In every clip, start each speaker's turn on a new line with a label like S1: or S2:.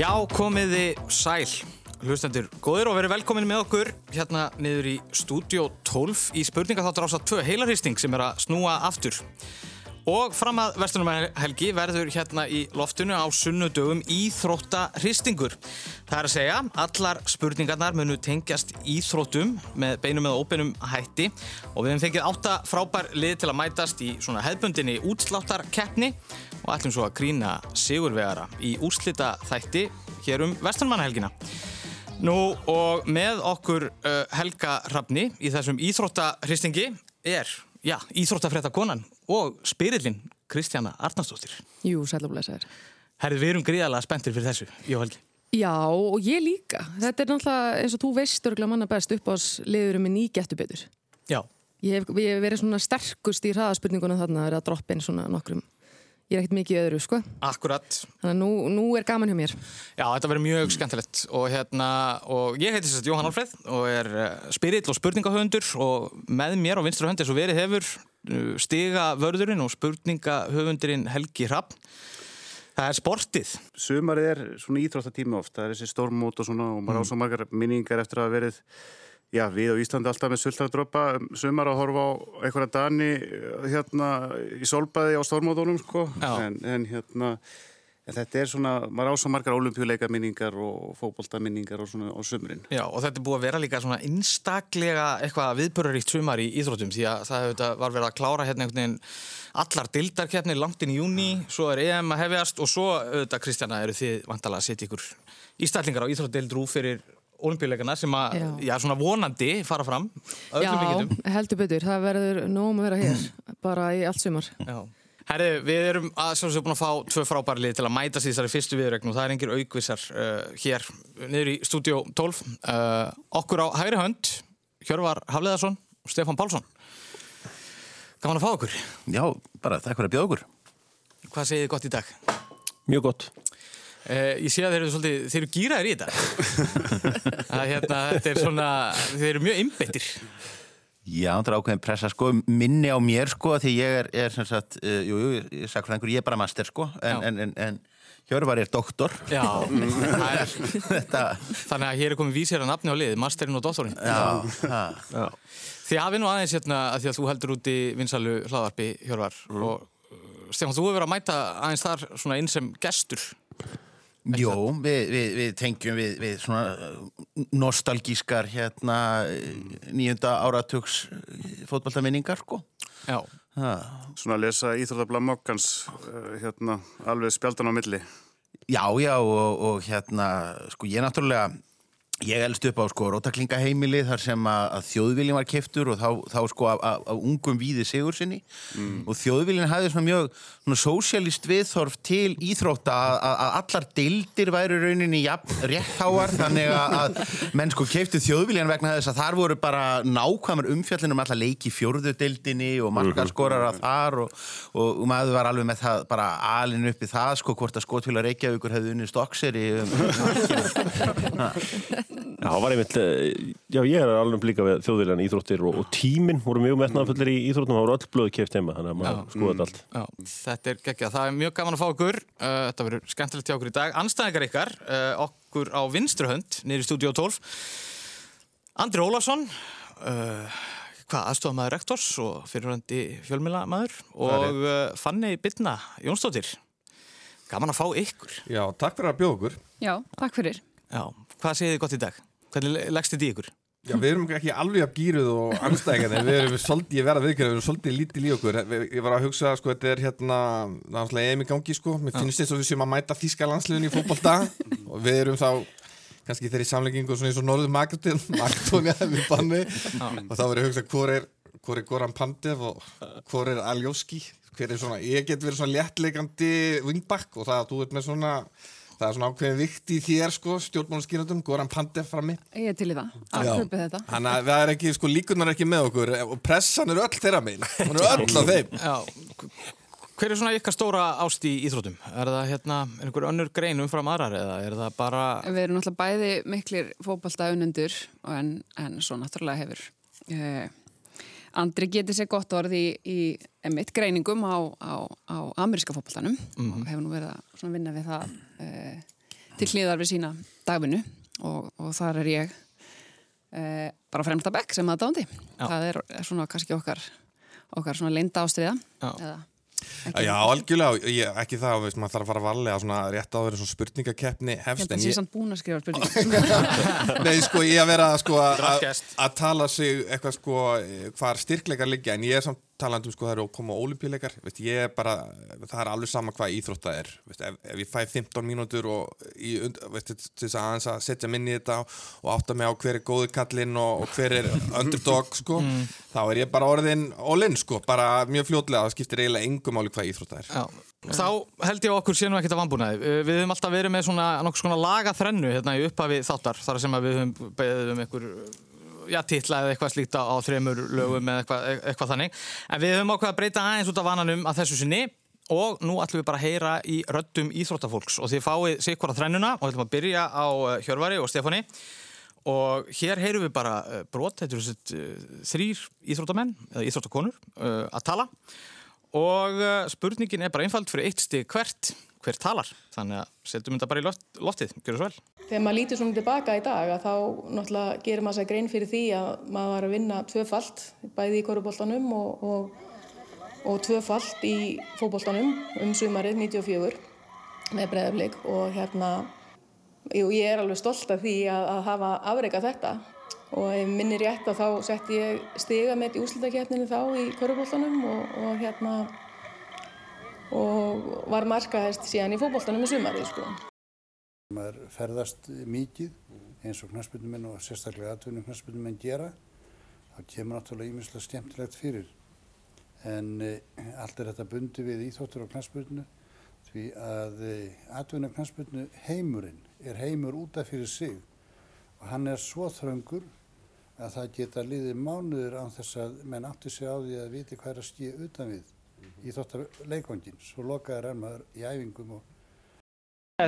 S1: Já, komiði sæl. Hlustendur, góðir og verið velkomin með okkur hérna niður í Studio 12 í spurningaþáttur ásað 2 heilarhýsting sem er að snúa aftur. Og fram að vestunum helgi verður hérna í loftinu á sunnudögum íþróttahristingur. Það er að segja, allar spurningarnar munu tengjast íþróttum með beinum eða óbeinum hætti og við hefum fengið átta frábær lið til að mætast í svona hefbundinni útsláttarkeppni og ætlum svo að grína sigurvegara í úrslita þætti hér um vestunmannahelgina. Nú og með okkur uh, Helga Hrafni í þessum íþróttahristingi er, já, íþróttafrétta konan og spyrillin Kristjana Arnarsdóttir.
S2: Jú, sælumlesaður.
S1: Herðið, við erum gríðarlega spenntir fyrir þessu, Jó Helgi.
S2: Já, og ég líka. Þetta er náttúrulega, eins og þú veist örgulega manna best upp ás liðurum með nýgettu betur.
S1: Já.
S2: Ég hef, ég hef verið svona sterkust í hraðaspurningunum þarna að vera að droppin svona nokkrum. Ég er ekkert mikið öðru, sko.
S1: Akkurat.
S2: Þannig að nú, nú er gaman hjá mér.
S1: Já, þetta verður mjög skemmtilegt og hérna, og ég heiti sérst Jóhann Alfreð og er uh, spirill og spurningahöfundur og með mér á vinstra höndi eins og verið hefur stiga vörðurinn og spurningahöfundurinn Helgi Hrapp. Það er sportið.
S3: Sumarið er svona íþróttatími oft, það er þessi stormót og svona og maður mm. á svo margar minningar eftir að verið Já, við á Íslandi alltaf með sultardrópa sumar að horfa á einhverja dani hérna í solbæði á stormóðunum sko, en, en hérna en þetta er svona, maður á svo margar olimpíuleika minningar og fókbólta minningar og svona á sumrin.
S1: Já, og þetta er búið að vera líka svona einstaklega eitthvað viðböruríkt sumar í íþróttum því að það hefur var verið að klára hérna einhvern veginn allar dildarkeppni langt inn í júni, svo er EM að hefjast og svo, auðvitað Kristjana, eru þið vantalega að setja ykkur ístællingar á íþróttdeildrú fyrir olimpíuleikana sem að, já. já, svona vonandi fara fram
S2: Já, heldur betur, það verður nógum að vera hér bara í allt sumar Já.
S1: Herri, við erum að sjálfsög búin að fá tvö frábæri lið til að mæta sér þessari fyrstu viðregn og það er engir aukvissar uh, hér niður í stúdíó 12 uh, okkur á hægri hönd Hjörvar Hafleðarsson og Stefan Pálsson. Gaman að fá okkur.
S4: Já, bara takk fyrir að bjóða okkur.
S1: Hvað segir þið gott í dag?
S5: Mjög gott.
S1: Uh, ég sé að þeir eru svolítið, þeir eru gýraðir í þetta. Hérna, þetta er svona þeir eru mjög innbyttir
S4: Já, það er ákveðin pressa sko minni á mér sko því ég er, er sem sagt, uh, jú, jú, ég er sakfræðingur ég er bara master sko, en, en, en, en Hjörvar er doktor.
S1: Já, er, þannig að hér er komið vísir að nafni á lið, masterinn og doktorinn.
S4: Já, já.
S1: Því hafið nú aðeins hérna að því að þú heldur út í vinsalu hlaðarpi Hjörvar mm. og Stefán, þú hefur verið að mæta aðeins þar svona eins sem gestur
S4: Jó, við, við, við tengjum við, við svona nostalgískar hérna nýjunda áratugs fótballtaminningar sko.
S1: Já.
S3: Ha. Svona að lesa Íþróttabla Mokkans hérna alveg spjaldan á milli.
S4: Já, já og, og hérna sko ég náttúrulega Ég elst upp á sko rótaklingaheimili þar sem að, að þjóðvílinn var keftur og þá, þá sko af ungum víði sigur sinni mm. og þjóðvílinn hafði svona mjög svona sósialist viðþorf til íþrótta að, að allar deildir væri rauninni jafn réttháar. Þannig að menn sko keftu þjóðvílinn vegna þess að þar voru bara nákvæmur umfjallin um alla leiki fjórðu deildinni og margarskorar að þar og, og, og maður var alveg með það bara alin upp í það sko hvort að skotfélag Reykjavíkur hefði unni stokkseri um,
S5: Já, var einmitt, eh, já ég er alveg líka við þjóðvílan íþróttir og, og tíminn voru mjög metnafullir í íþróttum og það voru öll blöðu keft heima, þannig að maður skoðað allt.
S1: Já, þetta er geggjað, það er mjög gaman að fá okkur, uh, þetta verður skemmtilegt hjá okkur í dag. Anstæðingar ykkar, uh, okkur á vinstruhönd, niður í stúdíu 12, Andri Ólafsson, uh, hvað, aðstofamæður rektors og fyrirhandi fjölmjölamæður og Fanni Bittna Jónsdóttir, gaman að fá ykkur.
S6: Já, takk fyrir að bjóða okkur.
S2: Já, takk fyrir.
S1: Já, hvað segir þið gott í dag? Hvernig leggst þetta í ykkur?
S6: Já, við erum ekki alveg að gýruð og en við erum svolítið, ég verða viðkjörð við erum svolítið lítið í okkur. Ég var að hugsa, sko, þetta er hérna náttúrulega EM í gangi, sko. Mér finnst þetta svo við sem að mæta Þískalandsliðun í fókbalta og við erum þá kannski þeirri samlengingu svona eins og Norður Magdóni við banni. Og þá verður ég að hugsa, hvor er, hvor er Goran Pandev og hvor er Aljóski hver er svona, ég get verið svona léttleikandi wingback og það að þú ert með svona Það er svona ákveðin vikt í þér sko, stjórnmálaskýrandum, Goran Pandev frammi.
S2: Ég er til í það, afhjöpið þetta.
S6: Þannig að það er ekki, sko, líkunar er ekki með okkur og pressan er öll þeirra megin, hún er öll á þeim.
S1: Já, hver er svona ykkar stóra ást í íþrótum? Er það hérna, er einhver önnur grein umfram aðrar eða er það bara...
S2: Við erum náttúrulega bæði miklir fókbalta unundur en, en svo náttúrulega hefur... Uh, Andri getið sér gott orð í, í emitt greiningum á, á, á ameríska fólkváltanum mm -hmm. og hefur nú verið að vinna við það uh, til hliðar við sína dagvinnu og, og þar er ég eh, bara fremsta bekk sem aðdándi. Það er, er svona kannski okkar, okkar svona leinda ástriða.
S1: Já.
S2: Eða,
S6: Já, algjörlega, ég, ekki það, veist, maður þarf að fara varlega svona rétt áður en svona spurningakeppni
S2: Ég
S6: hefst
S2: held að
S6: en
S2: sé
S6: ég,
S2: samt búin að skrifa spurningar.
S6: Nei, sko, ég að vera sko að- að tala sig eitthvað sko hvar styrkleikar liggja en ég er samt talandi um sko það eru að koma ólimpíuleikar veist, ég er bara, það er alveg sama hvað íþrótt það er veist, ef, ef ég fæ 15 mínútur og und- veist, til þess að að setja minni í þetta og átta mig á hver er góður kallinn og, og hver er underdog sko, þá er ég bara orðin all-in sko, bara mjög fljótlega það skiptir eiginlega engum máli hvað íþrótt það er
S1: Já. Þá held ég okkur sé nú ekkert að vambúnaði. Við höfum alltaf verið með svona svona laga þrennu hérna í upphafi þáttar þar sem við höfum beðið um einhver já, titla eða eitthvað slíkt á, á þremur lögum eða eitthvað, eitthvað þannig. En við höfum ákveð að breyta aðeins út af vananum að þessu sinni. Og nú ætlum við bara að heyra í röddum íþróttafólks. Og þið fáið sikkvara þrennuna og ætlum að byrja á eh, Hjörvari og Stefáni. Og hér heyrum við bara eh, brot, þetta eru uh, þrýr íþróttamenn eða íþróttakonur að tala. Og spurningin er bara einfald fyrir eitt stig hvert, hver talar þannig að setjum þetta bara í loft, loftið gjör svo vel.
S7: Þegar maður lítur svona tilbaka í dag að þá náttúrulega gerir maður sér grein fyrir því að maður var að vinna tvöfalt bæði í koruboltanum og, og, og tvöfalt í fótboltanum um sumarið 94 með breðaflik og hérna jú, ég er alveg stolt af því að, að hafa afreikað þetta og ef minni rétt að þá setti ég stiga með í úslitakeppninu þá í koruboltanum og, og hérna og var markahæst síðan í fótboltanum í sumarið sko.
S8: maður ferðast mikið eins og knarsbyrnumenn og sérstaklega atvinnum knarsbyrnumenn gera þá kemur náttúrulega ímislega skemmtilegt fyrir en eh, allt er þetta bundi við íþóttur og knarsbyrnu því að eh, atvinnum knarsbyrnu heimurinn er heimur útaf fyrir sig og hann er svo þröngur að það geta liðið mánuður án þess að menn átti sig á því að viti hvað er að skýja utan við íþóttar leikvangin svo lokaður er maður í æfingum og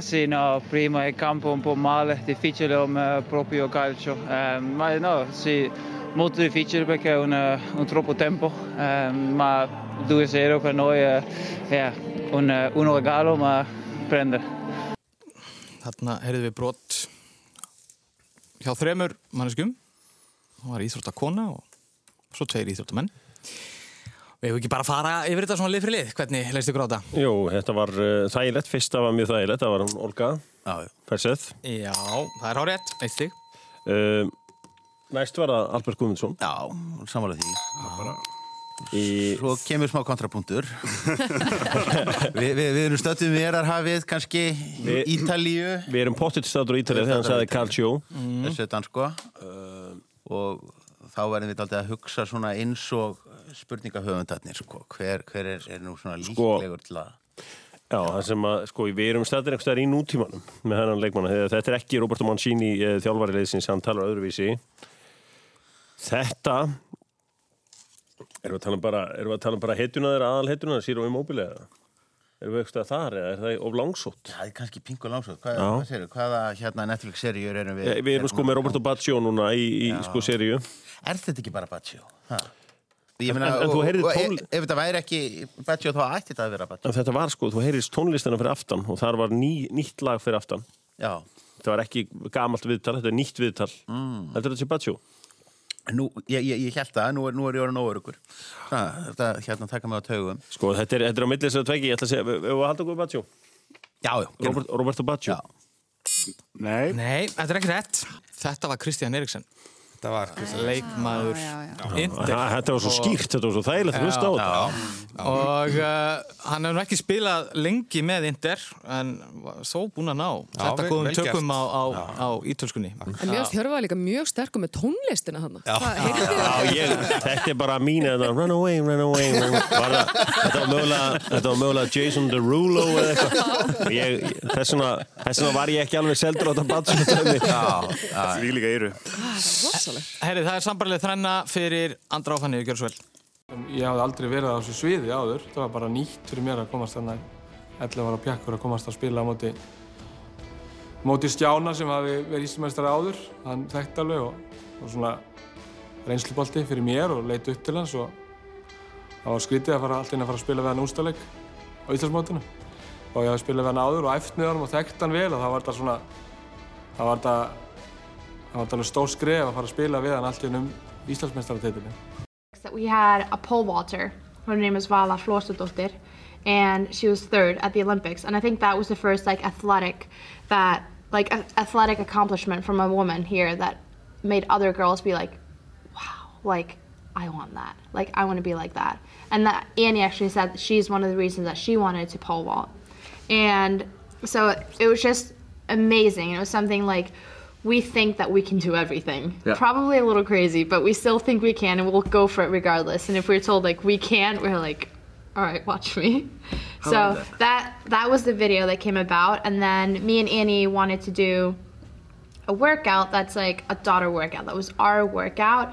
S9: Sì, no, prima il campo un po' male, difficile come proprio calcio, eh, ma no, sì, molto difficile perché è un, un troppo tempo, eh, ma 2-0 per noi è, è un, un regalo, ma prende.
S1: Þarna heyrðum við brot hjá þremur manneskum það var íþróttakona og svo tveir íþróttamenn Við hefum ekki bara að fara yfir þetta svona lið fyrir lið hvernig leist ykkur á þetta?
S5: Jú, þetta var uh, þægilegt, fyrsta var mjög þægilegt, það var hún Olga
S4: Já, já.
S1: Það er hárið eitt stig
S5: Uh, næst var það Albert Guðmundsson.
S4: Já, samanlega því.
S5: Í,
S4: Svo kemur smá kontrapunktur. Vi, við, við erum stöttum verarhafið, kannski
S5: Vi-
S4: Ítalíu.
S5: við erum pottitt staður á Ítalið þegar hann sagði Calcio.
S4: þessu dansko uh, og þá verðum við aldrei að hugsa svona eins og spurningahöfundarnir sko. hver, hver er, er nú svona
S5: Sko-
S4: líklegur til að
S5: Já, það sem að, sko, við erum staðir einhvers staðar í nútímanum með hennan leikmanna. Þetta er ekki Roberto Mancini eh, þjálfari leiðsins, hann talar öðruvísi. Þetta, erum við að tala um bara, erum við að tala um bara þeirra, aðal hetjuna þeirra, Siro Immobile eða? Erum við eitthvað þar eða er það of langsótt?
S4: það er kannski pingu langsótt hvað,
S5: Já.
S4: hvað segirðu, hvaða hérna Netflix-seríur erum við
S5: Eh, Við erum sko með Roberto Baggio núna í, í sko seríu.
S4: er þetta ekki bara Baccio? Ha? Ég meina,
S5: En- en þú
S4: og-
S5: heyrðir
S4: og
S5: tól-
S4: ef, ef þetta væri ekki Baccio þá ætti þetta að vera Baccio
S5: En þetta var sko, þú heyrist tónlistina fyrir aftan og þar var ný, nýtt lag fyrir aftan.
S4: Já,
S5: Þetta var ekki gamalt viðtal, þetta er nýtt viðtal. Mm. Þetta er þetta sé Baggio.
S4: nú, ég, ég, ég held það, nú er, nú er ég orðin óörugur Þetta hérna taka mig á taugum
S5: Sko, þetta er, þetta er á millis að tvegi, ég ætla að segja, við við halda okkur Baggio.
S4: Já, já, gerum
S5: Robert, Roberto Baggio.
S4: Já.
S3: Nei,
S1: Nei, þetta er ekki rétt Þetta var Kristján Eriksen
S6: Þetta var
S1: leikmaður
S5: þetta var svo skýrt, þetta var svo þægilegt að hlusta á þetta.
S1: Og uh, hann hefur ekki spilað lengi með Inter en þó búinn að ná
S6: Já,
S1: þetta góðum tökum á, á, á ítölskunni.
S10: En mér finnst Hjörvar líka mjög sterkur með tónlistina
S5: ég, þetta er bara mín eða run away, run away, þetta, var mögulega, Jason Derulo eða eitthvað. Ég, þess, vegna, þess vegna var ég ekki alveg seldur á þetta batsum
S3: því líka eru.
S1: Herri, það er sambarlega þrenna fyrir andra áfanni, gjör svo vel
S11: Ég hafði aldrei verið á þessu sviði áður. Það var bara nýtt fyrir mér að komast þarna 11 ára pjakkur að komast að spila á móti, móti Stjána sem hafi verið íslumestari áður. Hann þekkti alveg og, og svona reynslubolti fyrir mér og leit upp til hans og það var skrítið að fara allt inn að fara að spila við hann úrstæðleik á Íslandsmótinu. og ég hafði spilað við hann áður og æft með hann og þekkt hann vel og þá var þetta svona þá var þetta það var þetta alveg stór skref að fara að spila við hann allt í um Íslandsmeistaratitilin
S12: that we had a pole vaulter. Her name is Vala Florstadottir, and she was third at the Olympics. And I think that was the first like athletic that like athletic accomplishment from a woman here that made other girls be like, wow, like I want that. Like I want to be like that. And that Annie actually said she's one of the reasons that she wanted to pole vault. And so it was just amazing. It was something like we think that we can do everything.
S13: Yeah.
S12: Probably a little crazy, but we still think we can and we'll go for it regardless. And if we're told like we can't, we're like, all right, watch me.
S13: How
S12: so
S13: about
S12: that that was the video that came about and then me and Annie wanted to do a workout that's like a daughter workout. That was our workout.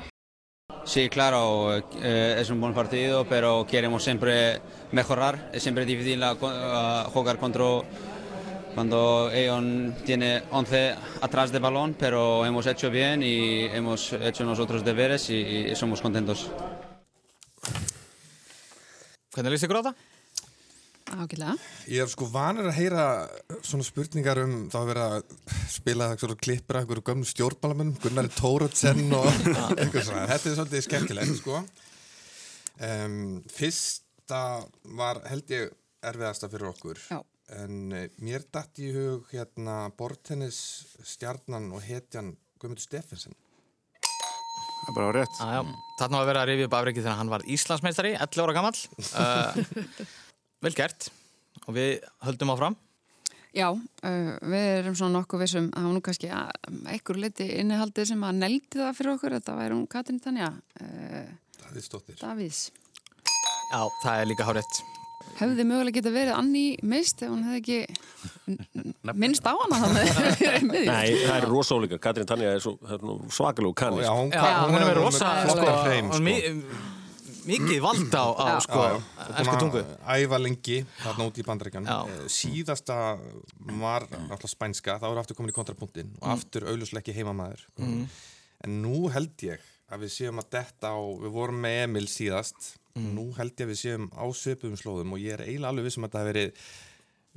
S14: Sí, claro, eh, es un buen partido, pero queremos siempre mejorar. Es siempre difícil a- a jugar contra cuando Eon tiene 11 atrás de balón, pero hemos hecho bien y hemos hecho nosotros deberes y, y somos contentos.
S1: Hvernig líst ykkur á það?
S2: Ágætlega.
S6: Ég er sko vanur að heyra svona spurningar um þá að vera að spila af einhverju gömnu stjórnmálamennum, Gunnari Tóratsen og eitthvað svona. Þetta er svolítið skemmtilegt sko. Um, fyrsta var held ég erfiðasta fyrir okkur.
S2: Já.
S6: En uh, mér datt í hug hérna bortennis stjarnan og hetjan Guðmundur Steffensen.
S3: Það er bara rétt.
S1: Já, já. Þarna var verið að rifja upp afreikið þegar hann var Íslandsmeistari, 11 ára gammal. Uh, vel gert. Og við höldum áfram.
S2: Já, uh, við erum svona nokkuð vissum að hún nú kannski að einhver liti innihaldið sem að neldi það fyrir okkur. Þetta væri hún Katrin Tanja. Uh,
S6: Davíðsdóttir.
S2: Davíðs.
S1: Já, það er líka hárétt.
S2: Hefði mögulega geta verið Anni mist ef hún hefði ekki minnst á hana þannig.
S5: Nei, það er rosa ólíka. Katrín Tanja er svo, svakalú kanni.
S6: Já, hún,
S1: er með rosa,
S6: flottan
S1: sko,
S6: hreim,
S1: mi- mikið vald á, á sko, elsku tungu.
S6: Æfa lengi, þarna út í bandaríkan Síðasta var náttúrulega spænska, þá er aftur komin í kontrapunktin og
S1: Mm.
S6: aftur auðvuslega ekki heimamaður
S1: Mm.
S6: En nú held ég að við séum að detta á Við vorum með Emil síðast
S1: Mm.
S6: Nú held ég að við séum á svipum slóðum og ég er eiginlega alveg vissum að þetta hafi verið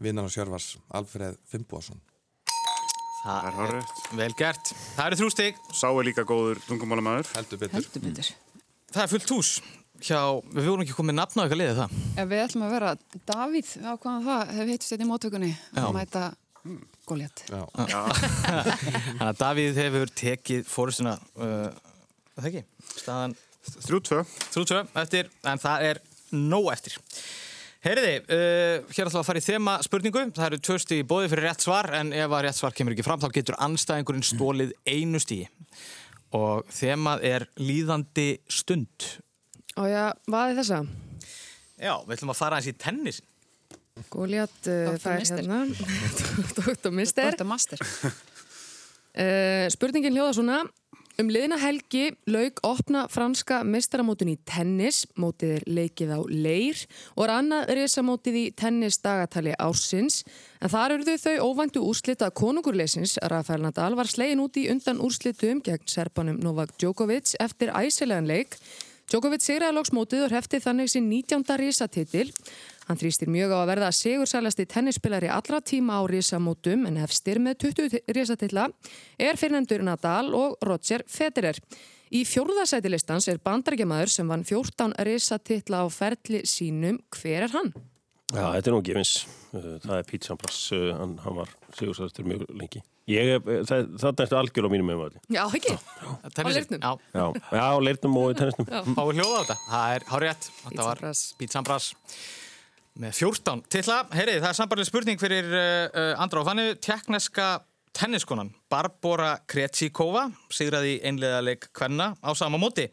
S6: vinnan og sjörfars Alfreð Fimboðsson
S1: Það
S3: er hárétt.
S1: Vel gert. Það eru þrjú stig.
S3: Sá er líka góður tungumálamæður.
S6: Heldur betur.
S2: Heldur betur.
S1: Það er fullt hús. Hjá, við vorum ekki komið nafn á eitthvað liðið það.
S2: Ef við ætlum að vera Davíð ákvaðan það, hefur hittist þetta í móttökunni
S1: Já.
S2: að mæta góljat.
S6: Já.
S1: Þannig að Davíð hefur tekið fórustuna, uh, það ekki, staðan
S3: 3-2
S1: 3-2 eftir, en það er nóg eftir. Heyriði, uh, hér ætlum við að fara í þema spurningu. Það eru tvö stíði bóði fyrir rétt svar, en ef að rétt svar kemur ekki fram, þá getur anstæðingurinn stólið einu stíði. Og þemað er líðandi stund.
S10: Og já, vaði þessa?
S1: Já, við ætlum að fara eins í tennisin.
S10: Góliat, uh, það er hérna. Dr. Mister.
S2: Dr. Master.
S10: Uh, spurningin hljóða svona. Um liðina helgi lauk opna franska mestaramótin í tennis, mótið er leikið á leir og er annað risamótið í tennis dagatali ársins. En þar eruðu þau óvæntu úrslita konungurleysins. Rafael Nadal var slegin út í undan úrslitum gegn serbanum Novak Djokovic eftir æsilegan leik. Djokovic sigraði loks mótið og hefti þannig sinn 19. risatitil. Hann þrýstir mjög á að verða sigursælasti tennisspilari allra tíma á risamótum en hefstir með 20 risatilla er fyrirnendur Nadal og Roger Federer. Í fjórðasæti listans er bandarækjamaður sem vann 14 risatilla á ferli sínum. Hver er hann?
S5: Já, þetta er nú gefins. Uh, Það er Pete Sampras, uh, hann, hann var sigursæðastur mjög lengi. Ég, er- uh, það, það er algjör á mínum meðvæði.
S10: Já, ekki?
S1: Tennisin.
S10: leirnum?
S1: Já.
S5: Á leirnum og í tennisnum.
S10: Já.
S1: Fáið hljóða á þetta. Það er hárétt. Þetta var Pete Sampras með 14 titla. Heyri, það er sambarlega spurning fyrir uh, Andra og Fannu. Tjekkneska tenniskonan Barbora Kretsikova sigraði í einlegaðleik Kvenna á sama móti.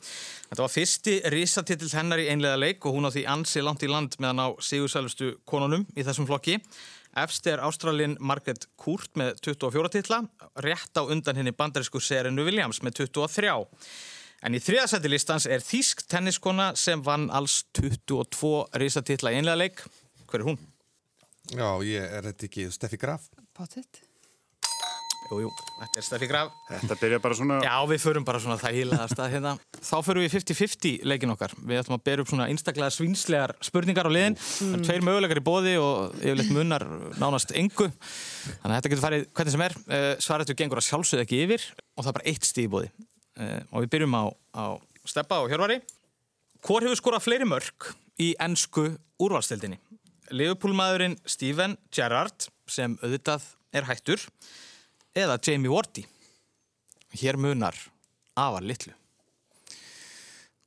S1: Þetta var fyrsti risatitil hennar í einlegaðleik og hún á því ansi langt í land meðan á sigursælustu konunum í þessum flokki. Efst er Ástralin Margaret Court með 24 titla, rétt á undan henni bandarísku Serenu Williams með 23. En í þriðasæti listans er þýsk tenniskona sem vann alls 22 risatitla í einlega leik. Hver er hún?
S6: Já, ég er þetta ekki Steffi Graf
S2: Pottet.
S1: Jú, jú, þetta er Steffi Graf.
S3: Þetta byrja bara svona...
S1: Já, við förum bara svona þægilega að stað hérna. Þá förum við 50-50 leikin okkar. Við ætlum að bera upp svona einstaklega svínslegar spurningar á liðin. Það er tveir möguleikar í bóði og yfirleitt munnar nánast engu. Þannig að þetta getur farið hvernig sem er. Uh, Svarættu gengur að sjálfsögða ekki yfir og það er bara eitt stíð í bóði. Uh, og við byrjum á, á Steppa og Hjörvari. Hvor hefur skorað fleiri mörg í ennsku úrvalstildinni? Liverpool-maðurinn Steven Gerrard sem auðvitað er hættur eða Jamie Wardy. Hér munar afar litlu.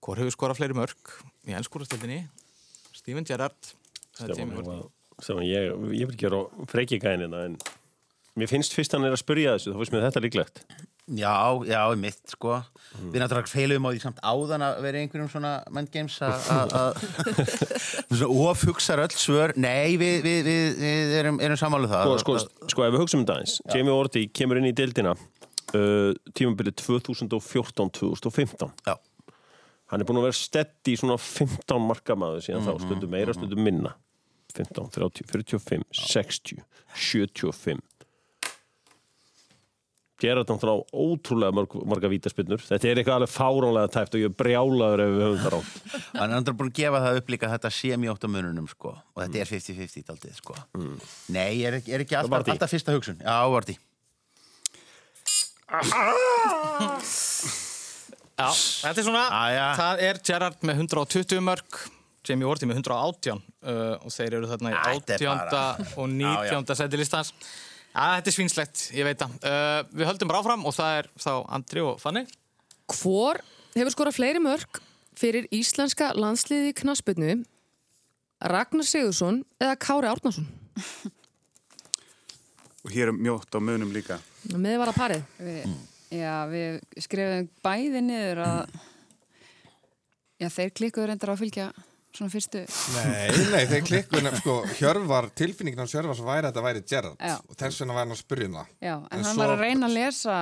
S1: Hvor hefur skorað fleiri mörg í ennsku úrvalstildinni? Steven Gerrard eða Jamie Wardy?
S5: Sem ég, ég vil gera freki gænina en mér finnst fyrst hann er að spyrja þessu, þá finnst mér þetta líklegt.
S4: Já, já, mitt, sko. Við náttúrulega feilum á því samt áðan að vera einhverjum svona mindgames að ofhugsar öll svör. Nei, við, við, við, erum, erum sammálu það.
S5: Sko, sko, sko, ef við hugsaum þetta eins, Jamie Wardy kemur inn í deildina uh, tímabilið 2014-2015.
S4: Já.
S5: Hann er búin að vera stedd í svona 15 markamaður síðan þá, stundum meira, stundum minna. 15, 30, 45, 60, 75. Gerard náttúrulega á ótrúlega mörg, marga vítaspinnur. Þetta er eitthvað alveg fáránlega tæft og ég er brjálaður ef við höfum það rátt.
S4: Hann er náttúrulega búin að gefa það upp líka að þetta sé mjög ótt á mununum, sko. Og þetta er 50-50 daldið, sko. Nei, er, er ekki alltaf, alltaf fyrsta hugsun. Já, Vardi.
S1: Já, þetta er svona,
S4: Aja.
S1: það er Gerrard með 120 mörg, Jamie Wardy með 118 uh, og þeir eru þarna í
S4: Þetta er
S1: 18.
S4: bara-
S1: og
S4: Já, já.
S1: 19. seti Já, þetta er svínslegt, ég veit það. Uh, við höldum bara áfram og það er þá Andri og Fanny.
S10: Hvor hefur skorað fleiri mörg fyrir íslenska landsliði í knaspinu Ragnar Sigursson eða Kári Árnason?
S3: Og hér er mjótt á munum líka.
S10: Með var að parið.
S2: Við, já, við skrifum bæði niður að já, þeir klikkuðu reyndar á að fylgja svona fyrstu
S6: Nei, nei, þeir klikkuðu nefn, sko, Hjörvar, tilfinningin á Hjörvar sem væri að þetta væri Gerrard
S2: Já.
S6: og þess vegna væri hann að spyrja um það
S2: Já, en,
S6: En
S2: hann
S6: svo-
S2: var að reyna að lesa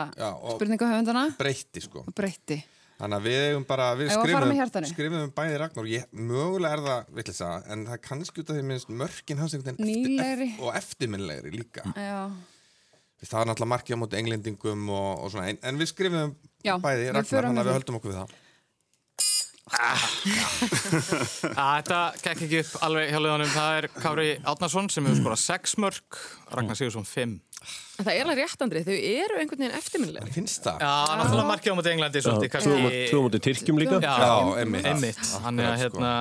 S2: spurningahöfundana
S6: breytti, sko
S2: og breytti.
S6: Þannig að við eigum bara, við skrifum, skrifum bæði Ragnar og ég, mögulega er það villisa, en það er kannski út af því minnst mörkin hans einhvern veginn eftir, og eftirminlegri líka.
S2: Já,
S6: Það er náttúrulega markið á móti englendingum og, og svona, en, en við skrifum
S2: Já,
S6: bæði Ragnar, þannig að við
S2: það.
S6: höldum okkur við það.
S1: Að, þetta gekk ekki upp alveg hjá liðanum. Það er Kári Átnarsson sem hefur skorað 6 mörg, Ragnar Sigursson 5.
S10: En það er alveg rétt, Andri, þau eru einhvern veginn eftirminnilega.
S6: Finnst það?
S1: Já, náttúrulega markið á móti Englandi.
S5: Tvö mútið Tyrkjum líka.
S1: Já, að
S6: Akkurat,
S1: hérna,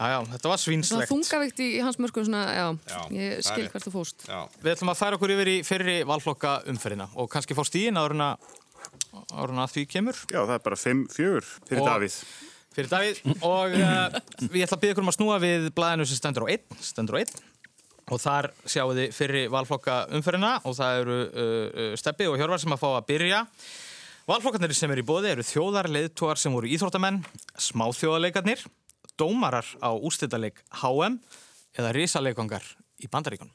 S1: já, já, þetta var svínslegt.
S10: þungavikt í hans mörgum, svona, já,
S6: Já,
S10: ég
S6: það
S10: skil
S6: er-
S10: hvert þú fóst.
S6: Já.
S1: Við ætlum að færa okkur yfir í fyrri valflokka umferðina og kannski fá stíðin að áður en að því kemur
S3: Já, það er bara 5-4 fyrir
S1: Og-
S3: Davíð.
S1: fyrir Davíð og uh, við ætlum að byggja ykkur um að snúa við blæðinu sem stendur á 1 stendur á 1 og þar sjáum við fyrri valflokka umferðina og það eru uh, uh, Steppi og Hjörvar sem að fá að byrja Valflokkarnir sem eru í bóði eru þjóðarleiðtúar sem voru íþróttamenn, smáþjóðarleikarnir, dómarar á úrstættarleik HM eða risalegangar í bandaríkunum.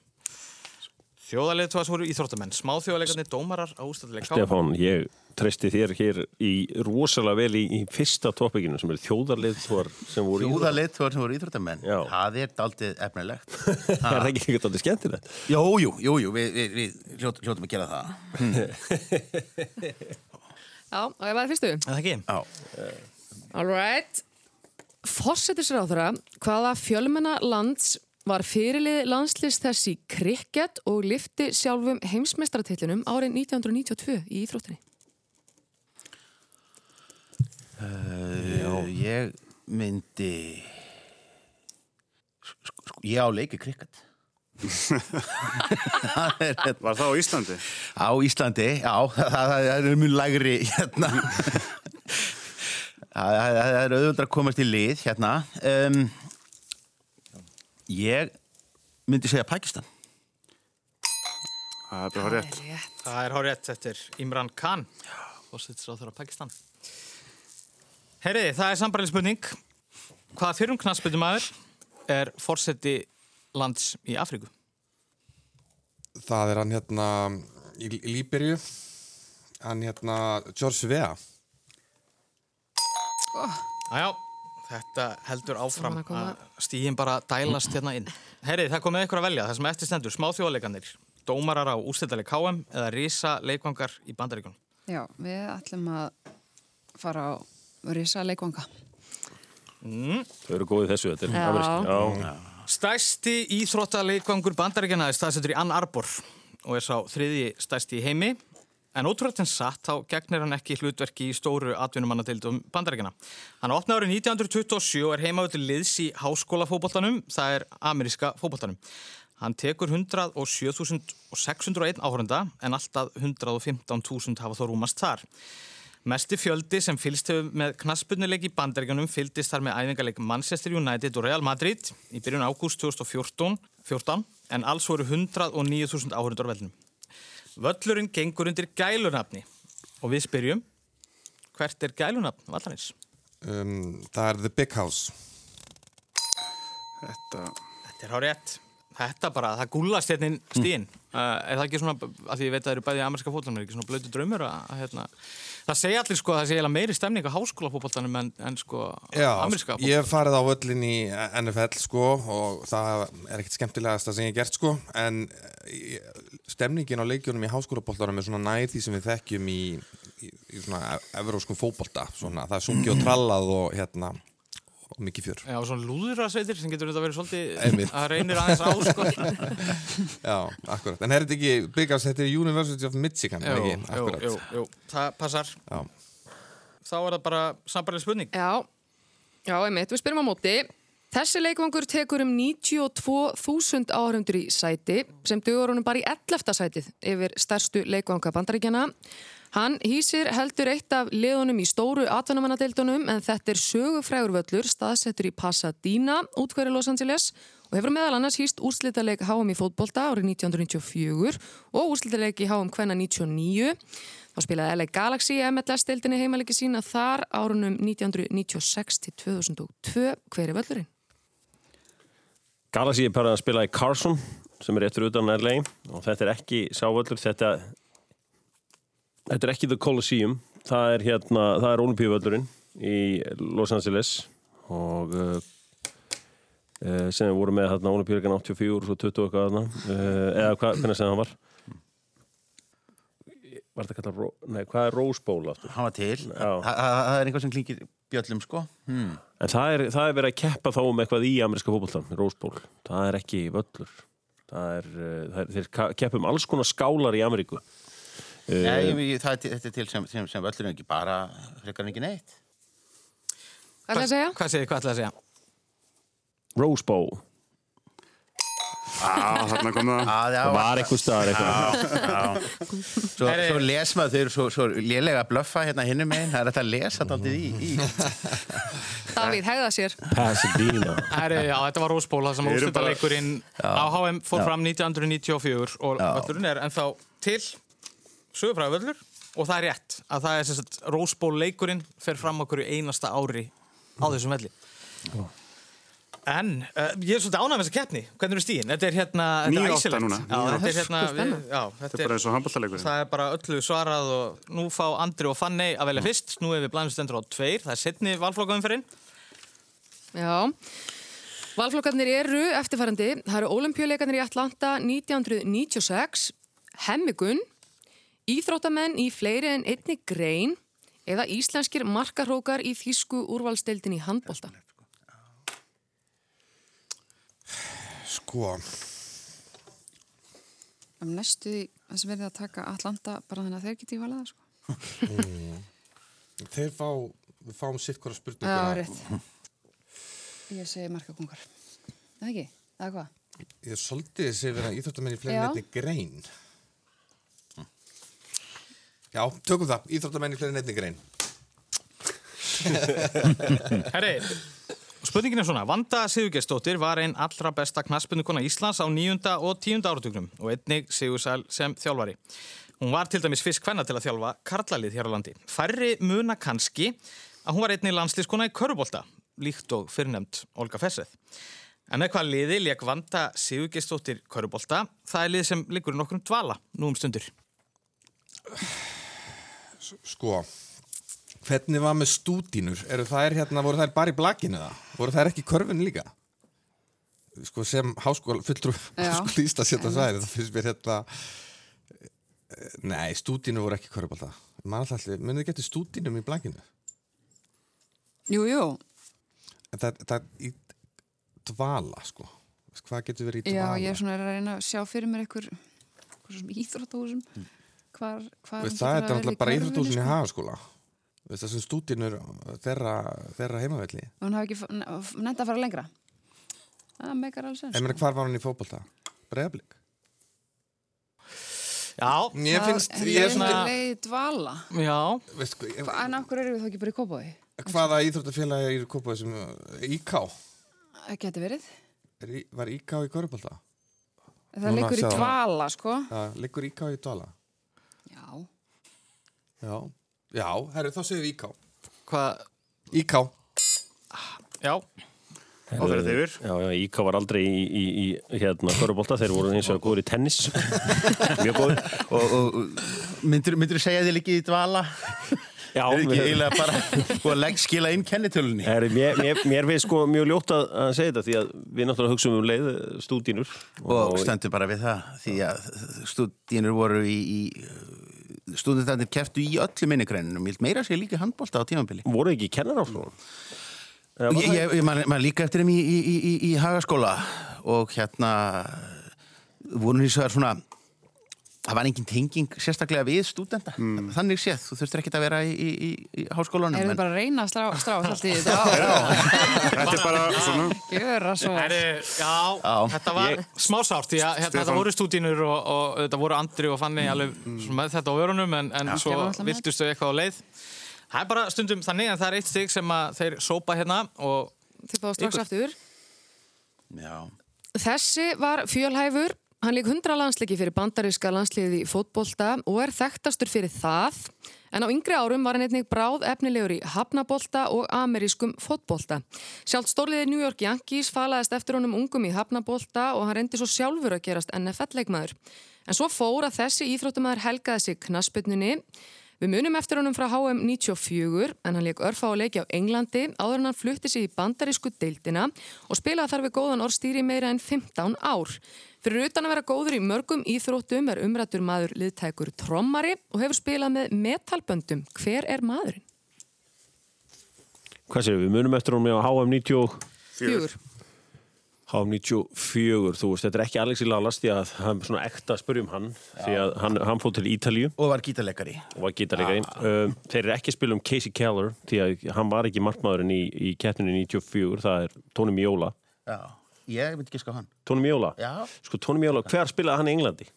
S1: Þjóðarleiðtúar sem voru íþróttamenn, smáþjóðarleikarnir, dómarar á úrstættarleik HM.
S5: Stefán, ég treysti þér hér í rosalega vel í, í fyrsta topikinu sem er þjóðarleiðtúar sem voru
S4: Þjóðarleiðtúar sem voru íþróttamenn.
S5: Já.
S4: Það er daldið efnilegt.
S5: Er það ekki eitthvað aldrei skemmtilegt?
S4: Jú, jú, jú, jú, við, við, við hljótt, hljóttum að gera það.
S10: Já, og ég var fyrstu.
S1: Er það ekki?
S4: Já.
S10: All right. Fossetisráðura, hvaða fjölmenna lands var fyrirlið landslist þess í krikket og lifti sjálfum heimsmeistratillinum árið 1992 í íþróttinni?
S4: Uh, ég myndi ég á leiki krikket
S3: Var það á Íslandi?
S4: á Íslandi, já. Það, það er mjög lægri hérna. Það, það, það er auðvitað að komast í lið hérna. Um, ég myndi segja Pakistan
S3: Það er bara rétt.
S1: Það er hár rétt eftir Imran Khan, fósitsráður á Pakistan. Heyriði, það er sambarlega spurning. Hvaða fyrrum knassbyttumæður er fórseti lands í Afríku?
S6: Það er hann hérna í, Líberju, hann hérna George Vea.
S1: Æjá, þetta heldur áfram að stígin bara dælast hérna inn. Heyriði, það komið ykkur að velja, það sem eftir stendur, smáþjóðleikanir, dómarar á úrstættaleg KM eða risa leikvangar í bandaríkunum?
S2: Já, við ætlum að fara á risa leikvanga.
S1: Mm.
S5: Þau eru góðið þessu, þetta er.
S2: Já.
S1: Stærsti íþróttaleikvangur bandaríkjana er staðsettur í Ann Arbor og er sá þriði stærsti í heimi en ótrúlega en satt þá gegnir hann ekki hlutverki í stóru atvinnumannadeildum bandaríkjana. Hann opnaði árið 1927 og er heimaður til liðs í háskólafóboltanum, það er ameríska fóboltanum. Hann tekur 107.601 áhörunda en alltaf 115.000 hafa þó rúmast þar. Mesti fjöldi sem fylgst hefur með knaspunuleik í bandaríkanum fylgdist þar með æfingarleik Manchester United og Real Madrid í byrjun ágúst 2014 14, en alls voru 109.000 áhörundur á veldinum. Völlurinn gengur undir gælunafni og við spyrjum hvert er gælunafn vallarins?
S6: um, Það er The Big House
S3: Þetta...
S1: Þetta er hár rétt. Þetta bara, það gúllast hérna inn stíðin. Uh, er það ekki svona, að því ég veit að það eru bæði amerska fótballtanum, er ekki svona blötu draumur að, að hérna, það segja allir sko að það segja meiri stemning á háskóla fótballtanum en, en sko
S6: Já,
S1: amerska
S6: ég hef farið á völlin í NFL sko og það er ekkert skemmtilegast það sem ég gert sko en eh, stemningin á leikjunum í háskólabóltarum er svona nær því sem við þekkjum í, í, í svona evróskum fótbolta svona, það er sungið og trallað og hérna og mikið fjör
S1: Já, svona lúðurasveitir sem getur þetta verið svolítið að reynir aðeins á sko.
S6: Já, akkurat, en er þetta ekki byggast, þetta er University of Michigan
S1: Jú,
S6: ekki?
S1: jú, jú, jú, það passar.
S6: Já.
S1: Þá er það bara sambarlega spurning.
S10: Já, já, einmitt, við spyrjum á móti. Þessi leikvangur tekur um 92.000 áhörundur í sæti sem dugur honum bara í 11. sætið yfir stærstu leikvanga bandaríkjana. Hann hýsir heldur eitt af liðunum í stóru atvinnumannadeildunum en þetta er sögufrægur völlur staðsettur í Pasadena, útkværi Los Angeles og hefur meðal annars hýst úrslitaleik HM í fótbolta árið 1994 og úrslitaleik í HM Kvenna 99. Þá spilaði LA Galaxy MLS-deildinni heimalegi sína þar árunum 1996 til 2002 hveri völlurinn.
S5: Galaxy er bara að spila í Carson sem er réttur utan LA og þetta er ekki sávöllur, þetta þetta er ekki The Coliseum það er hérna, það er Olympíuvöllurinn í Los Angeles og uh, uh, sem við vorum með hérna Olympíuleikan 84 og svo 20 og eitthvað þarna uh, eða hvað, hvernig sem það var var þetta kallað, nei, hvað er Rose Bowl aftur?
S4: Hann var til, það er einhvað sem klingir bjöllum sko hmm.
S5: En það er, það er verið að keppa þá um eitthvað í ameríska fótboltan, Rose Bowl. Það er ekki völlur. Það er, uh, það er þeir ka- keppa um alls konar skálar í Ameríku. Uh,
S4: Nei, ég- það þetta er til sem, sem, sem völlur en ekki bara frekar en ekki neitt
S10: Hvað ætlaði að segja?
S1: Hvað segir, hvað ætlaði að segja?
S5: Rose Bowl.
S3: Á, þarna kom það.
S5: Það var einhver staðar eitthvað.
S4: Svo, svo les maður, þau eru svo, svo lélega að blöffa hérna hinnum meginn, það er þetta að lesa þetta aldrei í, í.
S10: Davíð, hegða sér.
S5: Pasadena.
S1: Herri, já, þetta var Rósból, það sem úrslitaleikurinn á HM fór
S4: Já.
S1: fram 1994 og völlurinn er ennþá til sögufræða völlur og það er rétt að það er sagt Rósból leikurinn fer fram okkur í einasta ári á þessum velli. En uh, ég er svolítið ánægð með þessa keppni. Hvernig eru stíðin? Þetta er hérna... þetta er
S3: 9-8
S1: æsilegt.
S3: núna.
S1: Já, þetta er hérna...
S3: Þetta er bara eins og handbóltaleikurinn.
S1: Það er bara öllu svarað og nú fá Andri og Fanny að velja fyrst. Nú er við blæðumstendur á tveir. Það er setni valflokkaumferinn.
S10: Já. Valflokkarnir eru eftirfærandi. Það eru olimpíuleikarnir í Atlanta 1996, hemmigun, íþróttamenn í fleiri en einni grein eða íslenskir markarhrókar í þýsku úrvalsteildin í handbólta.
S6: Sko,
S2: Um næstu því að sem verið að taka Atlanta bara þannig að þeir geti valið það sko.
S6: mm, þeir fá, við fáum sitt hvora spurningu.
S2: Já, rétt. Ég segi markakongar. Það ekki? Það er hvað?
S6: Ég er svolítið þessi vera íþróttamenn í fleiri
S2: Já.
S6: nefni grein. Já, tökum það, íþróttamenn í fleiri nefni grein.
S1: Herri, spurningin er svona. Vanda Sigurgestóttir var einn allra besta knaspunukona Íslands á nýjunda og tíunda áratugnum og einnig Sigursæl sem þjálfari. Hún var til dæmis fyrst hvenna til að þjálfa karlalið hér á landi. Færri muna kannski að hún var einnig landslískona í körubólta, líkt og fyrrnemd Olga Fesseð. En með hvað liði leik Vanda Sigurgestóttir körubólta, það er lið sem liggur í nokkrum dvala nú um stundur.
S6: Sko, hvernig var með stúdínur? Eru þær hérna, voru þær bara í blakinu það? Voru þær ekki í körfinu líka? sko, sem háskóla, fulltrú
S2: Já.
S6: háskóla Íslands hérna sværi, það finnst mér hérna Nei, stúdínu voru ekki körubólta Man alltaf, munið þið getur stúdínum í blankinu
S2: Jú, jú,
S6: En það, það er í dvala, sko Hvað getur verið í
S2: já,
S6: dvala?
S2: ég er svona að reyna að sjá fyrir mér einhver, svona íþróttahúsum hvar, hvar
S6: Veist, það er náttúrulega bara íþróttúsin í hagaskóla. Veist, það sem stúdínur þeirra, þeirra heimavelli.
S2: Og hún hafi ekki nefnt að fara lengra. Það meikar alls
S6: Ég meina, hvar var hann í fótbolta? Breiðablík
S1: Já,
S6: Mér finnst,
S2: Það
S6: ég er
S2: er
S6: svona
S2: svona leið dvala?
S1: Já.
S6: Sko, ég-
S2: En hverju erum við þá ekki bara í kópaði?
S6: Hvaða íþróttafélagi er í kópaði sem IK?
S2: Það geti verið.
S6: Er, í- var IK í körubólta?
S2: Það liggur í dvala, sko.
S6: Það liggur IK í dvala
S2: Já,
S6: já, herru, þá segir við IK
S1: Hvað?
S6: IK
S1: Já.
S3: Áferðið yfir.
S5: Já, já, Íka var aldrei í, í, í hérna Körubolta, þeir voru eins og góður í tennis. Mjög góður
S4: og, og myndir, myndir segja þið líkið í dvala?
S5: Já,
S4: er ekki
S5: við-
S4: eiginlega bara að legg skila inn kennitölunni?
S5: Herri, mér, mér, mér finnst sko mjög ljótt að, að segja þetta því að við náttúrulega hugsaum um leið stúdínur.
S4: Og stendur bara við það því að stúdínur voru í, í stúdentarnir keftu í öllu minnigreinunum, ég held meira að segja líka handbólta á tímambili
S5: voru ekki kennaráflóðum
S4: Ég, ég, ég man, man líka eftir þeim í, í, í, í, í hagaskóla og hérna voru vegar svona það var engin tenging sérstaklega við stúdenda þannig séð, þú þurftir ekki að vera í, í, í, í háskólanum
S2: Erum við bara að reyna að strá, strá allt í þetta?
S3: Þetta er bara svona
S2: Gjöra svo.
S1: Herri, já, þetta var
S5: Ég-
S1: smásárt því að hérna, þetta voru stúdínur og, og þetta voru Andri og Fanny alveg svona með þetta á vörunum en, en svo viltustu eitthvað á leið. Það er bara stundum þannig en það er eitt stig sem að þeir sópa hérna og
S10: Þið fáðu strax aftur.
S4: Já.
S10: Þessi var fjölhæfur. Hann lík 100 landsleiki fyrir bandaríska landsliði í fótbolta og er þekktastur fyrir það. En á yngri árum var hann einnig bráð efnilegur í hafnabolta og amerískum fótbolta. Sjálft stórliði New York Yankees falaðist eftir honum ungum í hafnabolta og hann reyndi svo sjálfur að gerast NFL-leikmaður. En svo fór að þessi íþróttumæður helgaði sig knasputnunni. Við munum eftir honum frá HM 94 en hann leik örfa á leiki á Englandi áður en hann flutti sig í bandarísku deildina og spilaði þar við góðan orðstýri meira en 15 ár. Fyrir utan að vera góður í mörgum íþróttum er umrættur maður liðtækur trommari og hefur spilað með metalböndum. Hver er maðurinn?
S5: Hvað séu við, munum eftir honum á HM 90
S2: Fjögur.
S5: HM 94, þú veist, þetta er ekki Alexi Lalas því að hann er svona ekta að spyrja um hann því að hann, hann fór til Ítalíu.
S4: Og var gítarleikari.
S5: Og var gítarleikari. Um, þeir eru ekki að spila um Casey Keller því að hann var ekki markmaðurinn í, í keppninu 94, það er Tony Miola.
S4: Já, ég veit ekki sko hann.
S5: Tony Miola,
S4: Já.
S5: sko Tony Miola, hver spilaði hann í Englandi?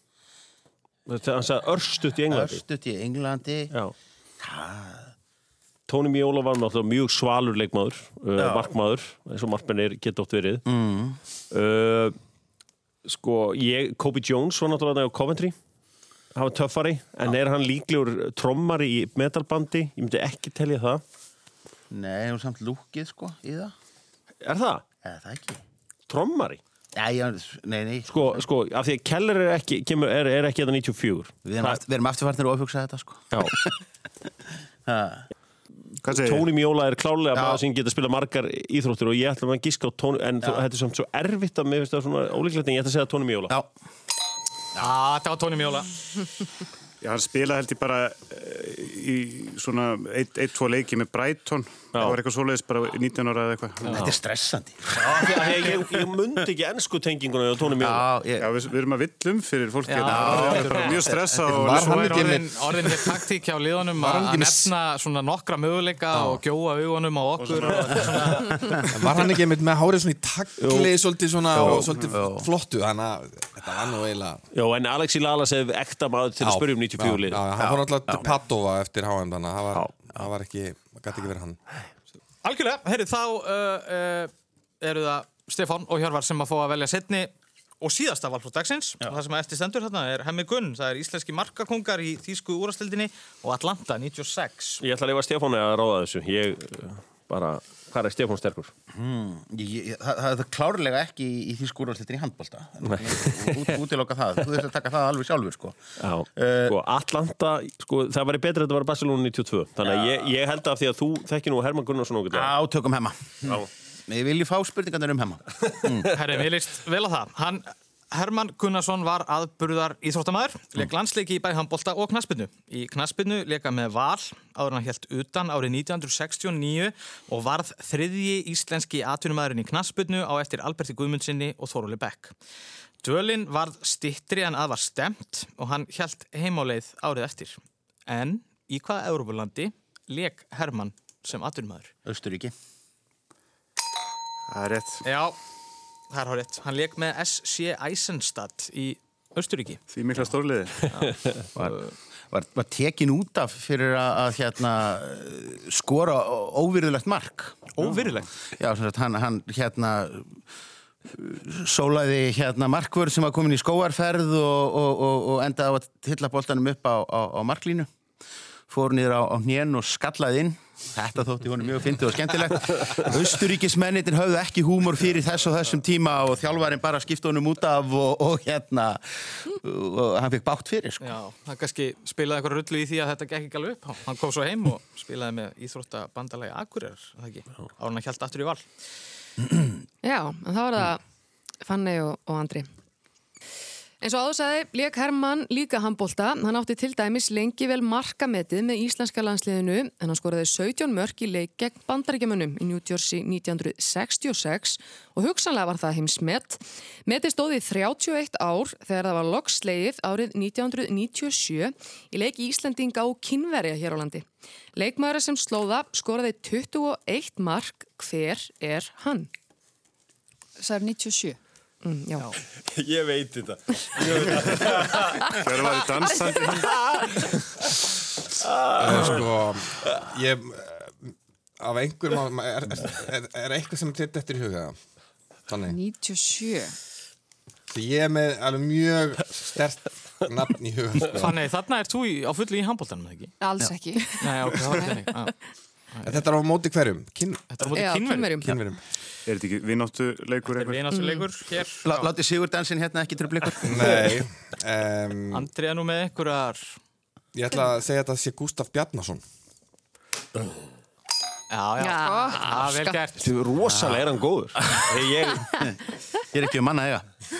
S5: Þegar hann sagði örstutt í Englandi.
S4: Örstutt í Englandi.
S5: Já. Tony Miola var náttúrulega mjög svalur leikmaður, uh,
S4: Já.
S5: markmaður eins og markmennir geta oft verið.
S4: Mm.
S5: uh, sko, ég, Kobe Jones var náttúrulega á Coventry. Var töffari, en er hann líklegur trommari í metalbandi? Ég myndi ekki telja það.
S4: Nei, hún samt lúkið sko í það.
S5: Er það?
S4: Eða það ekki
S5: Trommari?
S4: Nei, nei, nei.
S5: Sko, sko, af því að Keller er ekki, kemur, er, er ekki þetta 94
S4: Við erum, aft, erum afturfarnir og ofhugsa þetta sko.
S5: Já, Tóni Mjóla er klálega
S4: Já.
S5: maður sem getur spila margar íþróttir og ég ætla að gíska á Tóni en þú, þetta er samt svo erfitt að mér finnst það svona ólíklegt en ég ætla að segja Tóni Mjóla
S4: Já,
S1: Já, þetta var Tóni Mjóla
S3: Já, hann spilaði held ég bara eh, í svona eitt, eitt, tvo leiki með Brighton
S5: Já.
S3: það var eitthvað svoleiðis bara 19 ára eða eitthvað
S4: þetta er stressandi
S5: Já, því að ég, ég, ég mundi ekki ennsku tenginguna
S4: Já, ég,
S3: Já, við, við erum að villum fyrir fólki
S1: Já.
S3: hérna. Það er bara mjög stressa og
S6: Var hann ekki með-
S1: orðin hér taktík hjá liðunum
S6: Var
S1: að
S6: með-
S1: nefna svona nokkra möguleika og gjóa augunum á okkur og þetta er svona
S6: En Var hann ekki einmitt með hárið svona í tagli svolítið svona
S4: Jú.
S6: og svolítið
S4: Jú.
S6: flottu þannig að þetta var nú eiginlega
S5: Já, en Alexi Lalas er ekta maður til að spyrja um 94
S6: Já,
S5: lið
S6: hann fór náttúrulega til Padova eftir HM þannig að það var, var ekki, það gæti ekki verið hann.
S1: Algjörlega, heyrðu, þá uh, uh, eru það Stefán og Hjörvar sem að fá að velja setni og síðasta valflótt dagsins. Og það sem að eftir stendur þarna er Hemmi Gunn það er íslenski markakongar í Þýsku úrastildinni og Atlanta 96
S5: Ég ætla að lefa Stefáni að ráða þessu. Ég uh, bara, hvað er Stefán sterkur?
S4: hmm, ég, ég, það, það er klárlega ekki í, í því skúrvarslitin í handbólta út, útiloka það, þú þurft að taka það alveg sjálfur sko
S5: Já,
S4: Eh,
S5: sko, Atlanta, sko, það væri betra að þetta var Barcelona 92 Þannig að ég, ég held að því að þú þekki nú Herman Gunnarsson okkur
S4: Á, tökum hemma
S5: Já.
S4: Við viljum fá spurningarnir um hemma.
S1: Herri, mér líst vel á það. Hann, Herman Gunnarsson var aðburðar íþróttamæður, leik landsleiki í bæði handbólta og knaspinu. Í knaspinu leika með val áður hann helt utan árið 1969 og varð þriðji íslenski atvinnumæðurinn í knaspinu á eftir Alberti Guðmundsinni og Þoróli Beck. Dölin varð stittri en að var stemt og hann helt heimáleið árið eftir. En í hvaða Európulandi leik Herman sem atvinnumæður?
S4: Östuríki.
S3: Það er rétt.
S1: Já, það er hárið. Hann leik með SC Eisenstadt í Östuríki.
S3: Því mikla stórliði.
S4: var, var, var tekin út af fyrir að, að hérna, skora óvirðulegt mark.
S1: Óvirðulegt?
S4: Já, sagt, hann, hann hérna sólaði hérna markvörð sem var komin í skóarferð og, og, og, og endaði á að tilla boltanum upp á, á, á marklínu fór niður á, á hnén og skallaði inn. Þetta þótti honum mjög fyndið og skemmtilegt. Östuríkismennitin höfðu ekki húmor fyrir þess og þessum tíma og þjálfarinn bara skipta honum út af og, og hérna og hann fekk bátt fyrir sko.
S1: Já, hann kannski spilaði eitthvað rullu í því að þetta gekk ekki alveg upp. Hann kom svo heim og spilaði með íþróttabandalagi Akureyrar, það ekki, ára hann held aftur í val.
S10: Já, en þá er það Fanny og, og Andri eins og áðursæði leik Hermann líka handbólta hann átti til dæmis lengi vel markametið með íslenska landsliðinu en hann skoraði 17 mörk í leik gegn bandaríkjamunum í New Jersey 1966 og hugsanlega var það heimsmet. Metið stóði 31 ár þegar það var loksleið árið 1997 í leik Íslandinga og kynverja hér á landi. Leikmæra sem slóða skoraði 21 mark. Hver er hann?
S2: Það er 97
S10: Mm, já.
S5: Ég veit þetta
S3: Hver var í dansandi
S6: Sko Ég Af einhverjum er, er, er eitthvað sem þetta eftir í huga Þannig
S2: 97
S6: Því ég er með alveg mjög stert nafn í huga sko.
S1: Þannig þarna er þú á fullu í handbóltanum, ekki?
S2: Alls ekki
S1: Nei, ok, það var ekki þannig
S6: Þetta er á móti hverjum? Kyn...
S1: Þetta er á móti Já, kynverjum.
S6: kynverjum.
S3: Er þetta ekki vináttu leikur?
S1: Þetta er vináttu leikur hér
S4: Lá, Láti Sigurdansin hérna ekki tröfla ykkur?
S6: Nei um,
S1: Andri er nú með einhverjar
S6: Ég ætla að segja að þetta sé Gustaf Bjarnason.
S1: Já, já,
S10: Já.
S1: vel gert.
S5: Þú rosalega er hann góður.
S1: Ég,
S4: Ég er ekki um manna eiga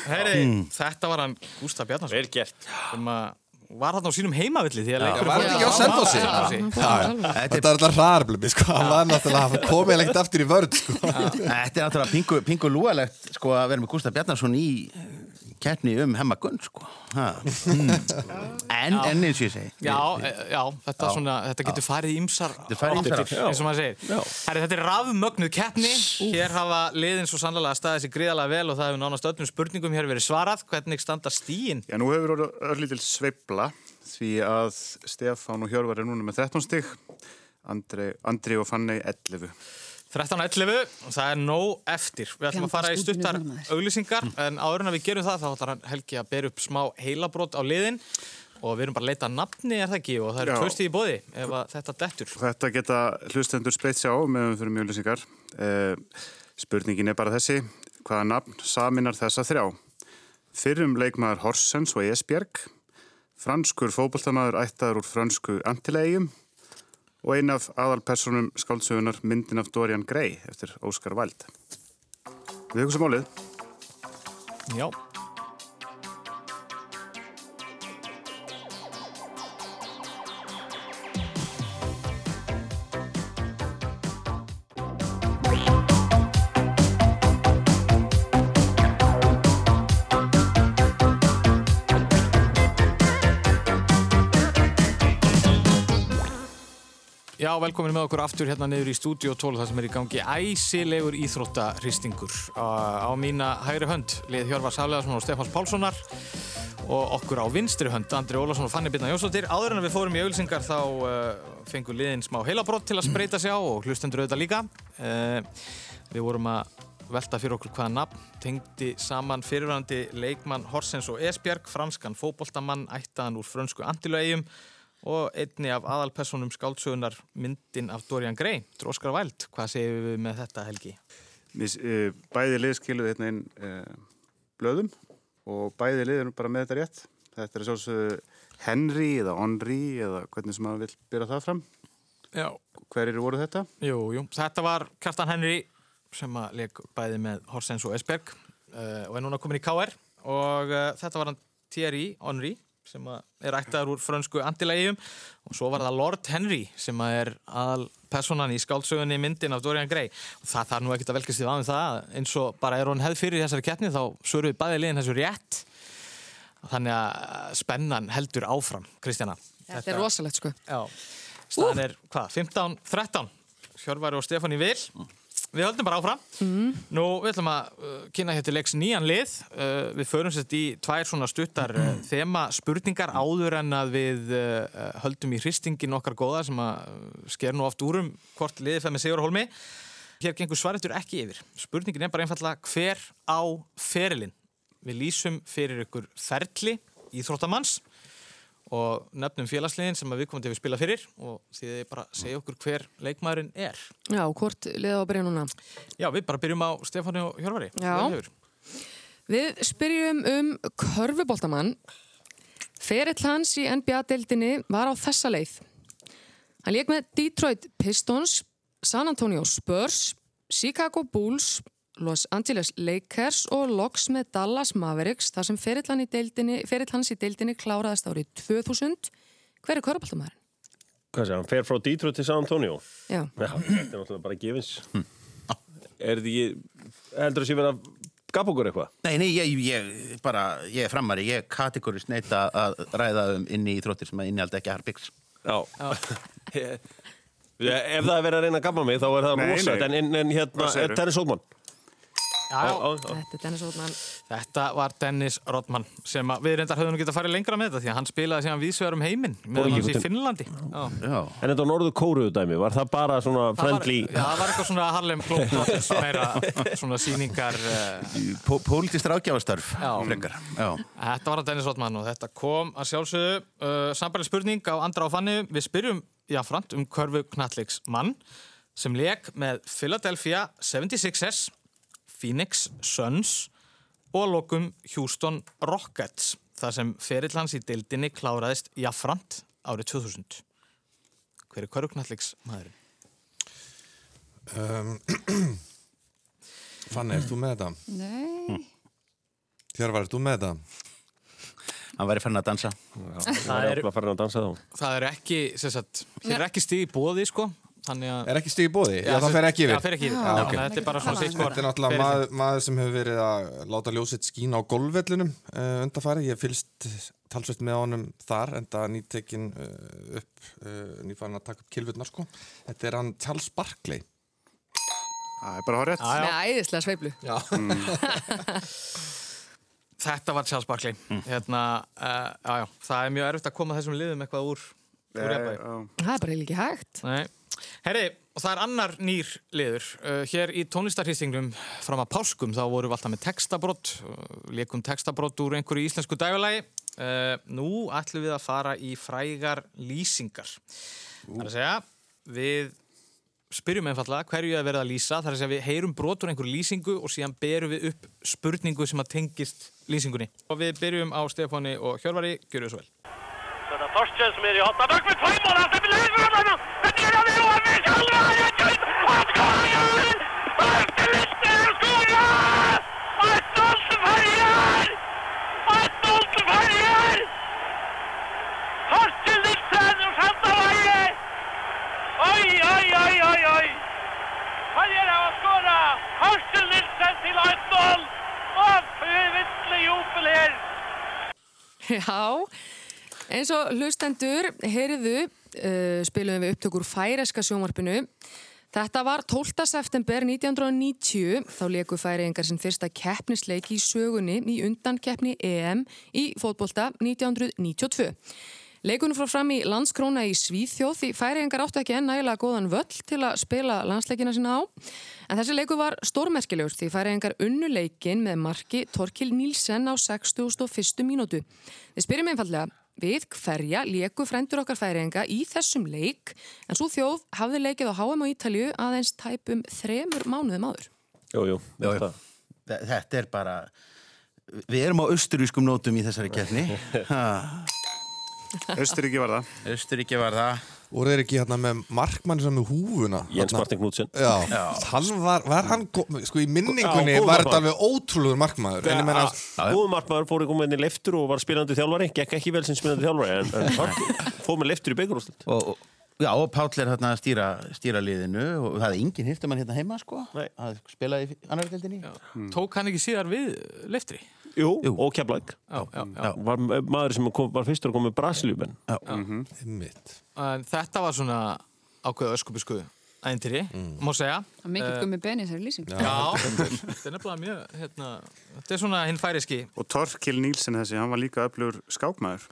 S1: heyri,
S4: Mm.
S1: þetta var hann Gustaf Bjarnason.
S5: Vel gert.
S1: Sem að var hann á sínum heimavilli því að leikur
S6: var þetta ekki á Selfossi?
S4: Þetta
S6: Þetta er alltaf hraðarblömi sko. Hann var náttúrulega komið lengt aftur í vörð sko.
S4: Þetta er náttúrulega pingu, pingu lúalegt sko, að vera með Gustaf Bjarnarsson í keppni um hemmagunn sko. Ha. mm. en, en eins og ég segi
S1: Já, e, já, þetta,
S4: Já.
S1: Svona, þetta getur farið í ymsar
S4: Þetta farið í ýmsar
S1: áttir,
S4: áttir.
S1: eins og maður segir Herri, Þetta er rafmögnuð keppni Hér hafa liðin svo sannlega staðið sér gríðalega vel og það hefur nánast öllum spurningum hér verið svarað Hvernig standa stíin?
S3: Já, nú hefur orðið örlítil sveifla því að Stefán og Hjörvar er núna með 13 stig, Andri, Andri og Fanny 11.
S1: 13.11, það er nóg eftir. Við ætlum að fara í stuttar auglýsingar en áður en að við gerum það þá ætlar hann Helgi að bera upp smá heilabrót á liðin. Og við erum bara að leita nafni er það ekki? Og það eru tvösti í bóði ef að þetta dettur.
S3: Þetta geta hlustendur spreitt sér á meðan við fyrir mjög lýsingar. Eh, spurningin er bara þessi, hvaða nafn saminar þessa þrjá? Fyrrum leikmaður Horsens og Esbjerg, franskur fótboltamaður ættaður úr fransku Antilegjum og ein af aðalpersonum skáldsögunar myndin af Dorian Gray eftir Óskar Wilde. Við hugsa málið.
S1: Já Já, velkomin með okkur aftur hérna niður í stúdíu 12 þar sem er í gangi æsilegur íþróttaristingur. Á, mína hægri hönd lið Hjörvar Safleðarsson og Stefáns Pálssonar og okkur á vinstri hönd Andri Ólafsson og Fanny Birna Jónsdóttir. Áður en við fórum í auglsingar þá uh, fengur liðin smá heilabrott til að spreita sig á og hlustendur auðvitað líka. Uh, við vorum að velta fyrir okkur hvaða nafn tengdi saman fyrirvæðandi leikmann Horsens og Esbjerg, franskan fótboltamann ættaðan úr frönsku Antilögjum og einni af aðalpersonum skáldsögunar myndin af Dorian Gray, Óskar Væld. Hvað segir við með þetta, Helgi?
S3: Uh, bæði lið skiluði hérna inn uh, blöðum og bæði lið eru bara með þetta rétt. Þetta er sjálfsögðu Henry eða Henry eða hvernig sem maður vil byrja það fram.
S1: Já.
S3: Hverjir voru þetta?
S1: Jú, jú, þetta var Kjartan Henry sem að leik bæði með Horsens og Esberg uh, og er núna komin í KR og uh, þetta var hann Thierry Henry sem að er ættaður úr frönsku antilægjum og svo var það Lord Henry sem að er aðal personan í skáldsögunni myndin af Dorian Gray. Og það þarf nú ekkert að velkast í vaðum það eins og bara er hún hefð fyrir þessari keppni þá svöruð bæði liðin þessu rétt. Þannig að spennan heldur áfram Kristjana.
S10: Þetta er rosalegt sko.
S1: Já, staðan er hvað, 15-13 Hjörvari og Stefán í vil Við höldum bara áfram.
S10: Mm.
S1: Nú, við ætlum að uh, kynna hér til leiks nýjan lið. Uh, Við förum sett í tvær svona stuttar uh, þema spurningar áður en að við uh, höldum í hristingin okkar góða sem að uh, sker nú oft úr um hvort liðið fæð með Sigur Hólmi Hér gengur svaretur ekki yfir. Spurningin er bara einfallega hver á ferilinn? Við lýsum fyrir ykkur ferli íþróttamanns og nefnum félagsliðin sem við komum til að spila fyrir og því þið bara segja okkur hver leikmaðurinn er.
S10: Já, hvort liða á að byrja núna?
S1: Já, við bara byrjum á Stefáni og Hjörvari.
S10: Já. Við spyrjum um körfuboltamann. Ferill hans í NBA-deildinni var á þessa leið. Hann leik með Detroit Pistons, San Antonio Spurs, Chicago Bulls, Los Angeles Lakers og loks með Dallas Mavericks þar sem ferill, hann í deildinni, ferill hans í deildinni kláraðist árið 2000. Hver er körfuboltamæðurinn?
S5: Hvað sé, hann fer frá Detroit til San Antonio?
S10: Já.
S5: Já, þetta er náttúrulega bara gefins. Er þetta ekki, heldur það sé verið að gapa okkur eitthvað?
S4: Nei, nei, ég, ég bara, ég er framari, ég kategórist neita að ræða um inni í þróttir sem að innihaldi ekki harpiks.
S5: Já. Ef það er verið að reyna að gapa mig, þá er það
S3: Nei,
S5: rosa.
S3: nei.
S5: En, en, en hérna,
S3: Hvað segirðu?
S5: er Dennis Oldman?
S1: Já, já.
S10: Þetta er Dennis Ótmann.
S1: Þetta var Dennis Rodman sem að við reyndar höfum að fara lengra með þetta því að hann spilaði síðan vísvegar um heiminn meðan hans í. Finnlandi. Já.
S4: Já.
S5: En þetta á norðu kóruðu dæmi, var það bara svona
S1: Það var,
S5: friendly?
S1: já, það var eitthvað svona Harlem Globetrotters meira svona síningar uh,
S4: Pó Pólitist.
S1: Já. Þetta var að Dennis Rodman og þetta kom að sjálfsögðu uh, sambæli spurning á andra á fannu við spyrjum jáframt um körfu knalliks mann sem leik með Philadelphia 76ers Phoenix Suns og lokum Houston Rockets þar sem ferill hans í deildinni kláraðist jáframt árið 2000 Hver er körfu knalliks maðurinn?
S6: Um, Fanny, ert þú með þetta?
S2: Nei.
S6: Hjörvar, ert þú með þetta?
S4: Hann væri fann að dansa.
S5: Það er að dansa þá.
S1: Það er ekki, sem sagt, er ekki stig í bóði sko
S6: Er ekki stig í bóði? Já, það fer ekki yfir.
S1: Já, fer ekki yfir.
S6: Já,
S1: Já,
S6: ok.
S1: þannig að Þetta er bara svona sitt
S6: Þetta er náttúrulega maður, maður sem hefur verið að láta ljósitt skína á golfvellunum uh, undarfæri. Ég hef fylst talsveit með honum þar en það nýtekin uh, upp, uh, nýfærin að taka upp kilvurnar sko. Þetta er hann Charles Barkley.
S3: Það er bara rétt.
S10: Með æðislega sveiflu.
S6: Já.
S1: Þetta var Charles Barkley hérna, uh, já, já, það er mjög erfitt að koma þessum liðum eitthvað úr, úr.
S10: Það er bara ekki hægt.
S1: Nei. Herri, og það er annar nýr liður. Uh, hér í tónlistarhýstingum fram að páskum, þá vorum við alltaf með textabrott uh, leikum textabrott úr einhverju íslensku dægulagi uh, nú ætlum við að fara í frægar lýsingar. Það er að segja, við spyrjum einfallega hverju ég að verða að lýsa. Þar að segja við heyrum brot úr einhverju lýsingu og síðan berum við upp spurningu sem að tengist lýsingunni. Og við byrjum á Stefáni og Hjörvari, gjör þau svo vel
S10: Já, eins og hlustendur, heyriðu, uh, spilum við upptökur færeska sjónvarpinu. Þetta var 12. september 1990, þá leku færiðingar sinn fyrsta keppnisleiki í sögunni í undankeppni EM í fótbolta 1992. Leikunum frá fram í landskróna í Svíþjóð því færiðingar áttu ekki enn nægilega góðan völl til að spila landsleikina sína á. En þessi leiku var stórmerkilegur því færiðingar unnu leikin með marki Torkil Nílsen á 61. mínútu. Við spyrjum einfallega, við hverja leku frændur okkar færiðinga í þessum leik en svo þjóð hafði leikið á HM á Ítalju aðeins tæpum þremur mánuðum áður.
S5: Jú, jú.
S4: Þe- Þetta er bara... Við erum á austurískum nótum í þessari keppni.
S3: Östuríki var það.
S4: Östuríki var það.
S6: Voru þeir ekki hérna með markmann sem með húfuna?
S5: Jens Martin Knudsen.
S6: Já,
S5: Já.
S6: hann var, var hann, sko í minningunni
S5: Já, góður
S6: var þetta alveg ótrúlegur markmaður. En ég meina,
S5: Góðum markmaður fór í leftur og var spilandi þjálfari, gekk ekki vel sem spilandi þjálfari en, en fór með leftur í byggarúslit
S4: og, og, Já, og Páll er hérna að stýra, stýra liðinu og það er enginn hirtum hann hérna heima, sko.
S5: Nei.
S4: Að spila í annar deildinni.
S1: Tók hann ekki síðar við leftri?
S5: Jú, og Keflæk
S1: Já, já, já.
S5: Var maður sem kom, var fyrstur að koma með Brasilíumenn
S6: mitt.
S1: En þetta var svona ákveða öskubisku æðintýri, má segja.
S2: Það mikill
S1: Eh,
S2: gummi beni þessari lýsing.
S1: Já, þetta er nefnilega mjög, hérna, þetta er svona hinn færiski.
S3: Og Torkil Nílsen þessi, hann var líka öflugur skákmaður.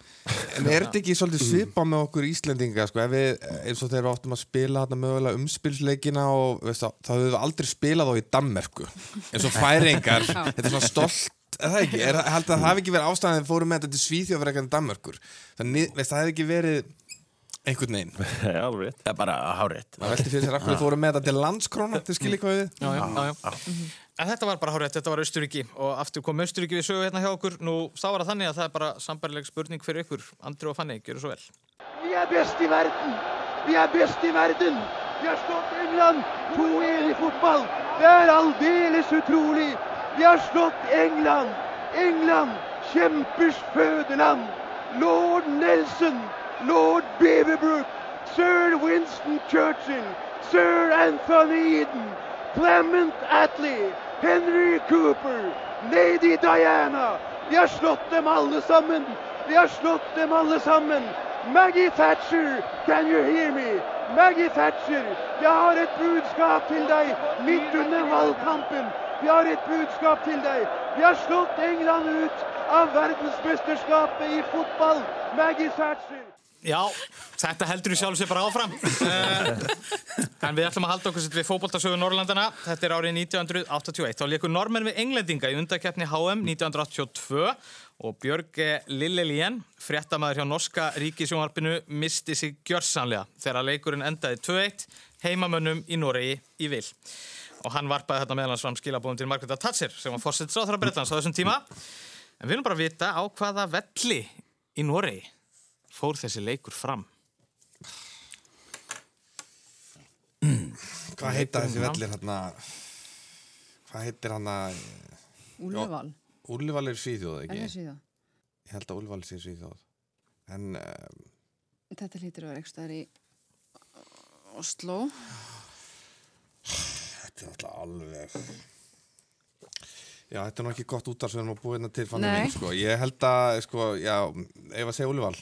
S6: En er þetta ekki svolítið svipa með okkur Íslendinga sko, ef við, eins og þeir eru áttum að spila þarna mögulega umspilsleikina og veist, það, það höfum við aldrei spilað á í Danmerku eins og færingar, þetta er svona stolt er það ekki, er, held að það hafi ekki verið ástæðan þegar við fórum með þetta til Svíþjóð fyrir eitthvað Danmerkur þannig, veist, það hefði ekki verið einhvern veginn
S5: alveg
S4: Það er bara hárétt
S6: Það velti fyrir sér að við fórum með þetta til landskróna til við
S1: Já, já, já, já. En þetta var bara hárið, þetta var Östuríki og aftur kom Östuríki við sögu hérna hjá okkur. Nú, þá var það þannig að það er bara sambarileg spurning fyrir ykkur. Andri og Fanny, gjör svo vel.
S13: Vi er best i verden! Vi er best i verden! Vi har slått England 2-1 i fotball! Det er aldeles utrolig! Vi har slått England! England, kjempers fødeland! Lord Nelson, Lord Beaverbrook, Sir Winston Churchill, Sir Anthony Eden, Clement Attlee, Henry Cooper, Lady Diana. Vi har slått dem alle sammen! Vi har slått dem alle sammen! Maggie Thatcher, can you hear me? Maggie Thatcher, jeg har et budskap til deg midt under valgkampen. Vi har et budskap til deg. Vi har slått England ut av verdensmesterskapet i fotball. Maggie Thatcher.
S1: Já, þetta heldur í sjálf sér bara áfram. Uh, en við ætlum að halda okkur sitt við fótboltasögu Norrlandana. Þetta er árið 1981. Þá leikur normenn við englendinga í undakeppni HM 1982 og Björg Lillelien, fréttamaður hjá Norska ríkisjónvarpinu, misti sig gjörsanlega þegar leikurinn endaði 2-1 heimamönnum í Noregi í vil. Og hann varpaði þetta meðalans fram skilabóðum til Margrethe Thatcher sem var fórsettisráþara Bretlands á þessum tíma. En við viljum bara vita á hvaða velli í Noregi fór þessi leikur fram.
S6: Hvað heita þessi vellir hérna Hvað heitir hann að
S2: Úlfval.
S6: Úlfval er Svíþjóð
S2: Er
S6: ekki?
S2: það síðan?
S6: Ég held að Úlfval sé Svíþjóð En um,
S2: Þetta hlýtur að vera ekki staðar í Oslo.
S6: Þetta er alltaf alveg Já, þetta er nú ekki gott út af sem við erum að búið hérna til
S2: Nei.
S6: minn, sko. Ég held að, sko, já, ef að segja Úlfval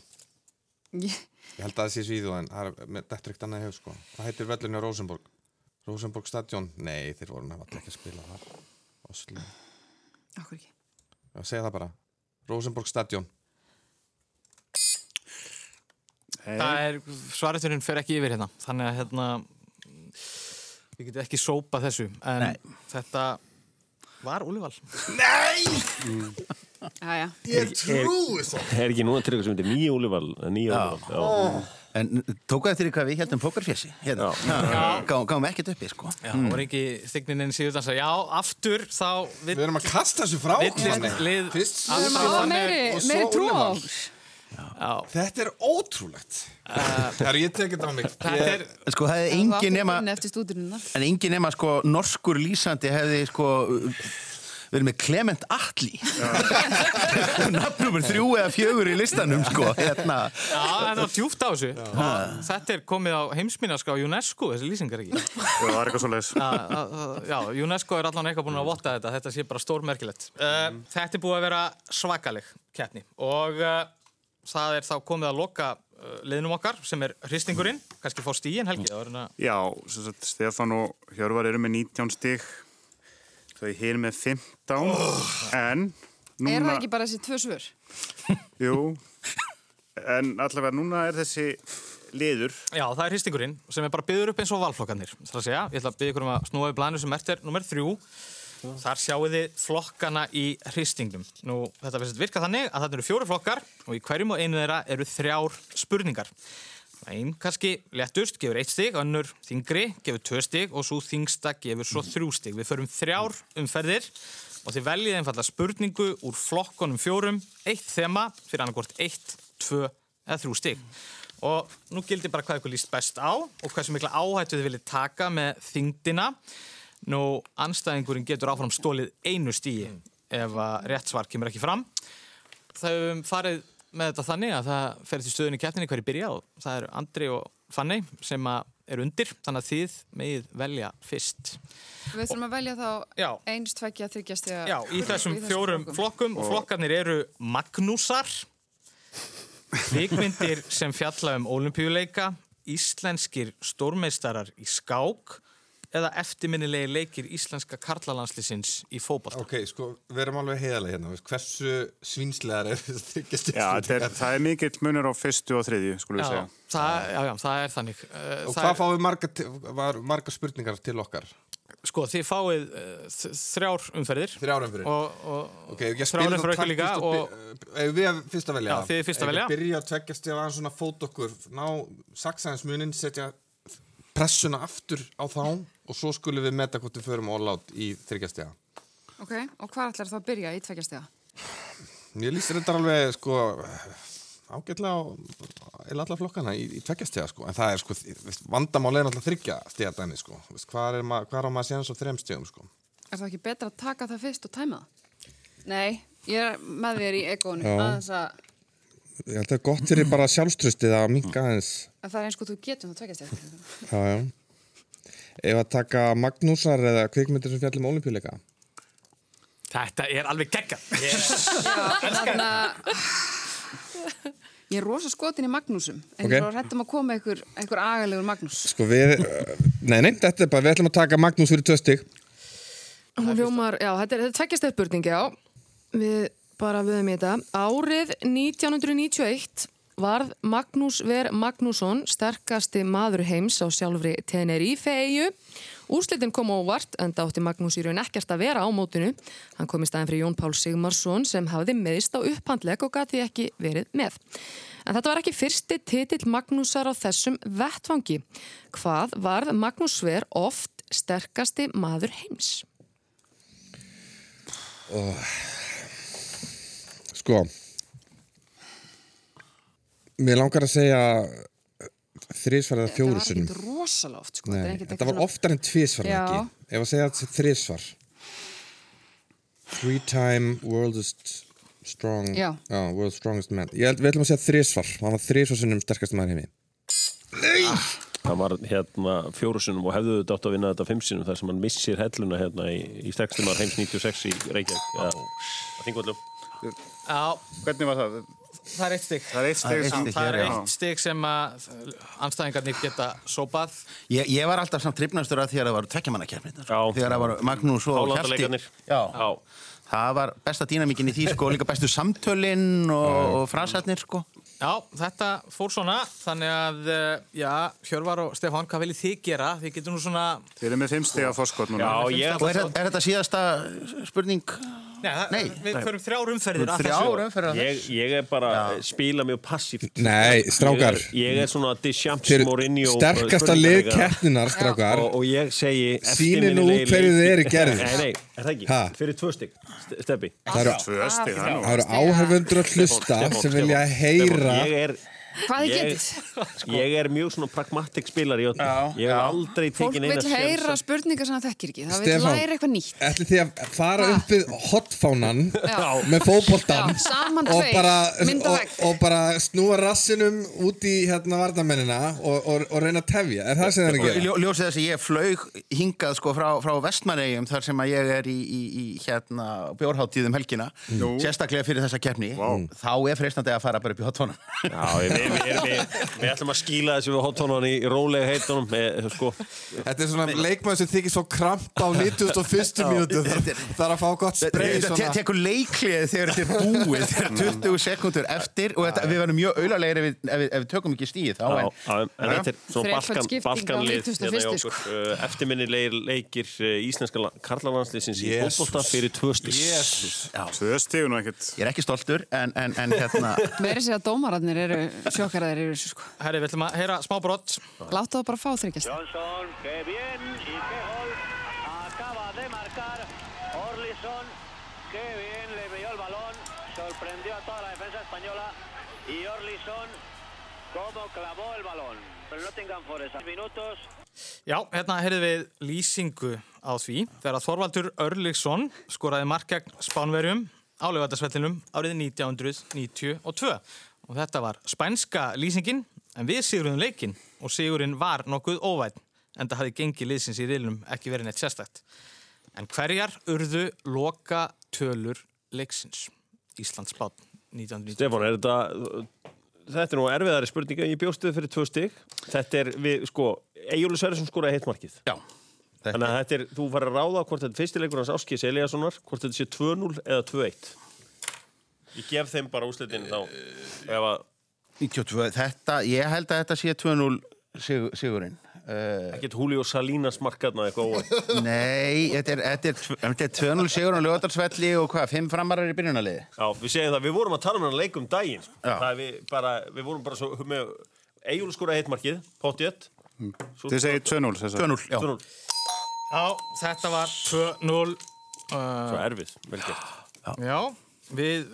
S2: Ég,
S6: Ég held að það sé Svíþjóð en það er er ekkert annað í hug, sko. Hvað heitir vellinu á Rosenborg? Rosenborg stadion? Nei, þeir voru nefnilega ekki að spila þar. Oslo.
S2: okkur ekki.
S6: Já, segja það bara. Rosenborg stadion.
S1: Það er, svariturinn fer ekki yfir hérna þannig að hérna við getum ekki sópa þessu en þetta var Úlfal
S2: Æja.
S4: Ég trúi svo.
S5: Er ekki núna til eitthvað sem heitir Nýja Úlival Nýja
S4: Já.
S5: Úlival
S4: En tók það eftir því hvað við heldum pókerfjessi hérna. Gáum gá ekkert uppi sko.
S1: Já, það var ekki þignin inn síðan Já, aftur þá Við,
S6: erum að kasta þessu frá
S2: að meiri, meiri trú á okkur.
S6: Þetta er ótrúlegt. Það er ég tekið þetta á mig.
S1: Þetta er
S4: Sko það er engin nema En engin nema sko norskur lýsandi hefði sko verið með Clement Attli nafnumur þrjú eða fjögur í listanum sko. Hérna.
S1: Já, þetta var djúpt á þessu. Þetta er komið á heimsminnaska á UNESCO þessi lýsingar ekki?
S3: Það var eitthvað svo leiðis.
S1: Já, UNESCO er allan eitthvað búin að votta þetta. Þetta sé bara stórmerkilegt. Uh, Þetta er búið að vera svakaleg keppni og uh, það er þá komið að loka uh, liðnum okkar sem er hristingurinn kannski fá stíin helgi
S3: Já, sem sagt, Stefán og Hjörvar eru með 19 stig þau hér með 15 en núna
S2: Er það ekki bara þessi tvö svör?
S3: Jú, en allavega núna er þessi liður.
S1: Já, það er hristingurinn sem er bara byggður upp eins og valflokkarnir. Það er að segja, ég ætla að byggja ykkur um að snúa við blænu sem mert er nummer þrjú. Þar sjáu þið flokkana í hristingnum. Nú, þetta verðist virka þannig að þetta eru fjóri flokkar og í hverjum og einu þeirra eru þrjár spurningar Einn kannski lettust, gefur eitt stig, önnur þingri, gefur tvö stig og svo þingsta gefur svo þrjú stig. Við förum þrjár umferðir og þið veljið einfalda spurningu úr flokkonum fjórum, eitt þema fyrir annarkvort eitt, tvö eða þrjú stig. Og nú gildir bara hvað ykkur líst best á og hversu mikla áhættu þið viljið taka með þingdina. Nú, anstæðingurinn getur áfram stólið einu stíi ef að rétt svar kemur ekki fram. Það hefum farið með þetta þannig að það fer til stöðunni keppninni hverju byrja og það eru Andri og Fanny sem að eru undir, þannig að þið megið velja fyrst.
S2: Við þurfum að velja þá
S1: Já.
S2: eins, tveggja, þryggjast
S1: Já, í þessum fjórum flokkum og flokkarnir eru Magnúsar, kvikmyndir sem fjalla um olimpíuleika, íslenskir stórmeistarar í skák eða eftirminnilegi leikir íslenska karlalandslisins í fótball.
S6: Ok, sko, við erum alveg heiðalega hérna, hversu svínslegar er þetta þryggjast
S3: Já, þetta er, það er mikill munur á fyrstu og þriðju, skulum við segja.
S1: það, já, já, það er þannig. Uh,
S6: Og
S1: það
S6: hvað
S1: er-
S6: fáum við marga, marga spurningar til okkar?
S1: Sko, þið fáið uh, þrjár umferðir.
S6: Þrjár umferðir.
S1: Og, og
S6: Ok, ég
S1: þrjár umferðir ykkur líka og...
S6: og... Ef við erum fyrst að velja?
S1: Já, þið fyrst að velja.
S6: Byrja að tveggjast ef aðeins svona fót okkur, ná saksaðinsmunin, setja pressuna aftur á þá og svo skulum við meta hvort við förum all out í þryggjastega.
S2: Ok, og hvað ætlar það að byrja í tveggjastega?
S6: Ég lýsir þetta alveg, sko, ágætlega á eða alla flokkana í, í tveggjastega, sko. En það er, sko, vandamál er náttúrulega þryggjastega dæmi, sko. Hvað er, ma hvað á maður að séðan svo þremstegum, sko?
S2: Er það ekki betra að taka það fyrst og tæma það? Nei, ég er með þér í
S6: Já.
S2: aðeins að,
S6: Ég held að gott fyrir bara sjálfströstið að minka aðeins.
S2: að það er eins og þú getum það tveggjastega.
S6: Já, já. Ef að taka Magnúsar eða kvikmyndir sem fjallum olimpíuleika.
S1: Þetta er alveg gegga.
S2: Þannig að ég er rosa skotin í Magnúsum en
S6: Ok.
S2: ég er bara hrættum að koma einhver, einhver agalegur Magnús.
S6: Sko við, uh, nei, nei, þetta er bara, við ætlum að taka Magnús fyrir töstig.
S10: Hún hljómar, já, þetta er, þetta er tveggjasteg spurning, já. Við bara viðum í þetta. Árið 1991 varð Magnús Ver Magnússon sterkasti maður heims á sjálfri Tenerife-eyju. Úrslitin kom óvart, en átti Magnús í raun ekkert að vera á mótinu. Hann kom í staðin fyrir Jón Pál Sigmarsson sem hafði meðist á upphandleg og gati ekki verið með. En þetta var ekki fyrsti titill Magnúsar á þessum vettfangi. Hvað varð Magnús Ver oft sterkasti maður heims?
S6: Og, sko, mér langar að segja þrísvar eða fjóru
S2: Það var
S6: sinnum.
S2: ekkert rosalega oft, sko.
S6: Nei,
S2: er ekkert
S6: þetta var
S2: svona-
S6: oftar en tvísvar,
S2: Já.
S6: Ef að segja þetta þrísvar. Three time world's strong,
S2: Já.
S6: world's strongest man. Ég held, við ætlum að segja þrísvar. Hann var þrísvar sinnum sterkast maður heimi.
S5: Það var hérna fjóru sinum og hefðu þetta átt að vinna þetta fimm sinum þar sem hann missir helluna hérna í, í stegstumar heims 96 í Reykjavík eða að þingvöldum
S1: Já.
S3: Hvernig var það?
S1: Það er eitt stygg.
S3: Það er eitt stig sem-
S1: Það er
S3: Já.
S1: eitt stygg sem að anstæðingarnir geta sópað.
S4: Ég, ég var alltaf samt tripnastur að því að það var tvekkjamannakefnir þegar það var Magnús og Hjalti
S5: Hálátaleikarnir.
S4: Já.
S5: Já.
S4: það var besta dýnamíkin í því sko, líka bestu samtölinn og, og frasatnir sko.
S1: Já, þetta fór svona, þannig að, eh, já, Hjörvar og Stefán, hvað viljið þið gera? Þið getur nú svona...
S3: Þið erum með fimm stiga fórskot núna.
S1: Já, ég-
S4: Og er, er þetta síðasta spurning?
S1: Nei, það,
S4: Nei.
S1: við förum þrjár umferðir að
S4: Þrjár
S1: þessu.
S4: umferðir að
S5: Ég, ég er bara að spila mjög passíft
S6: Nei, strákar.
S5: Ég er, ég er svona Deschamps Mourinho
S6: sterkasta lið keppninnar, strákar.
S5: og, og ég segi
S6: Sýnið nú út hverju þið eru í gerð.
S5: Nei, nei, er það ekki?
S6: Ha?
S5: Fyrir tvö stygg, Steppi
S6: Það eru,
S3: Tvö stig, það er nú.
S6: það eru áhörfundur að hlusta sem vilja heyra
S5: Ég er
S2: Hvað þið
S5: Ég-
S2: getið?
S5: Ég er mjög svona pragmatic spilar í öllu Ég hef aldrei
S2: Fólk
S5: tekið
S2: vil
S5: neina
S2: heyra
S5: sénsa.
S2: spurningar sem það þekkir ekki. Það vil læra eitthvað nýtt.
S6: Ætli þið að fara upp við hotfánan með
S2: saman
S6: og bara, og, og bara snúa rassinum út í hérna varnamennina og, og, og reyna að tefja er það sem það er að gera?
S4: ljó, ljósið þess að ég flög hingað sko frá, frá Vestmannegjum þar sem að ég er í, í, í hérna bjórháttíðum helgina
S3: Nú.
S4: sérstaklega fyrir þessa keppni þá er freistandi að fara bara upp í hotfónan
S5: Já, við, við, við, við, við ætlum að skýla þessu við hottónan í rólega heitunum með, sko,
S6: Þetta er svona leikmaður sem þykir svo kramp á 91. mínútu það er að fá gott sprey
S4: Þetta tekur leiklið þegar þetta er búið þegar 20 sekundur eftir og þetta, við verðum mjög auðarlegir ef, við- ef, við- ef við tökum ekki stíð þá en,
S5: já, en þetta er svona balkanlið
S2: 91.
S5: hérna í okkur uh, eftirminnilegir leikir uh, íslenska karlalandsliðsins í fótbolta fyrir tvö
S6: Jesus.
S3: Tvö stig og nú ekkert.
S4: ég er ekki stoltur en, en, en hérna
S2: Meiri segja að dómararnir eru sjokkaraðir yfir þessu sko.
S1: Herri, við ætlum að heyra smá brott.
S2: Láttu það bara fá þryggjast.
S13: Johnson, qué bien y qué gol. Acaba de marcar Orlison. Qué bien le pilló el balón. Sorprendió a toda la defensa española. Y Orlison cómo clavó el balón. Pero no tengan Forest. Minutos.
S1: Já, hérna heyrðum við lýsingu á því þegar að Þorvaldur Örliksson skoraði mark gegn Spánverjum á lögværdasvellinum árið 1992 og þetta var spænska lýsingin en við sigurðum leikinn og sigurinn var nokkuð óvæn en það hafði gengið liðsins í riðlunum ekki verið neitt sérstætt. En hverjar urðu loka tölur leiksins? Íslands bát 1990.
S5: Stefán, er þetta þetta er nú erfiðari spurninga ég bjóst þið fyrir tvö stig þetta er við, sko, Egilur Sverrisson skoraði heitt markið
S4: Já
S5: Þannig að þetta er, þú fara að ráða hvort þetta er fyrstileikur hans Áskis Eliassonar, hvort þetta sé 2-0 eða 2-1 Ég gef þeim bara úslitin þá. Ef að
S4: 92, þetta, ég held að þetta sé 2-0 sigur, sigurinn. Uh,
S5: Ekkert Julio Salinas markaðna eitthvað óvægt
S4: Nei, þetta er, þetta er, þetta er 2-0 sigur á lögadarsvelli og hvað, 5 framarar í byrjunarliði?
S5: Já, við segjum það, við vorum að tala um hann leikum daginn sko.
S4: Já.
S5: Það er við bara, við vorum bara svo með Egil skoraði heitt markið, pottjött
S3: Þið segir 2-0 þess að
S4: 2-0, já.
S5: 2-0
S1: Já, þetta var 2-0
S5: Svo
S1: uh,
S5: erfið, vel gert.
S1: Já, við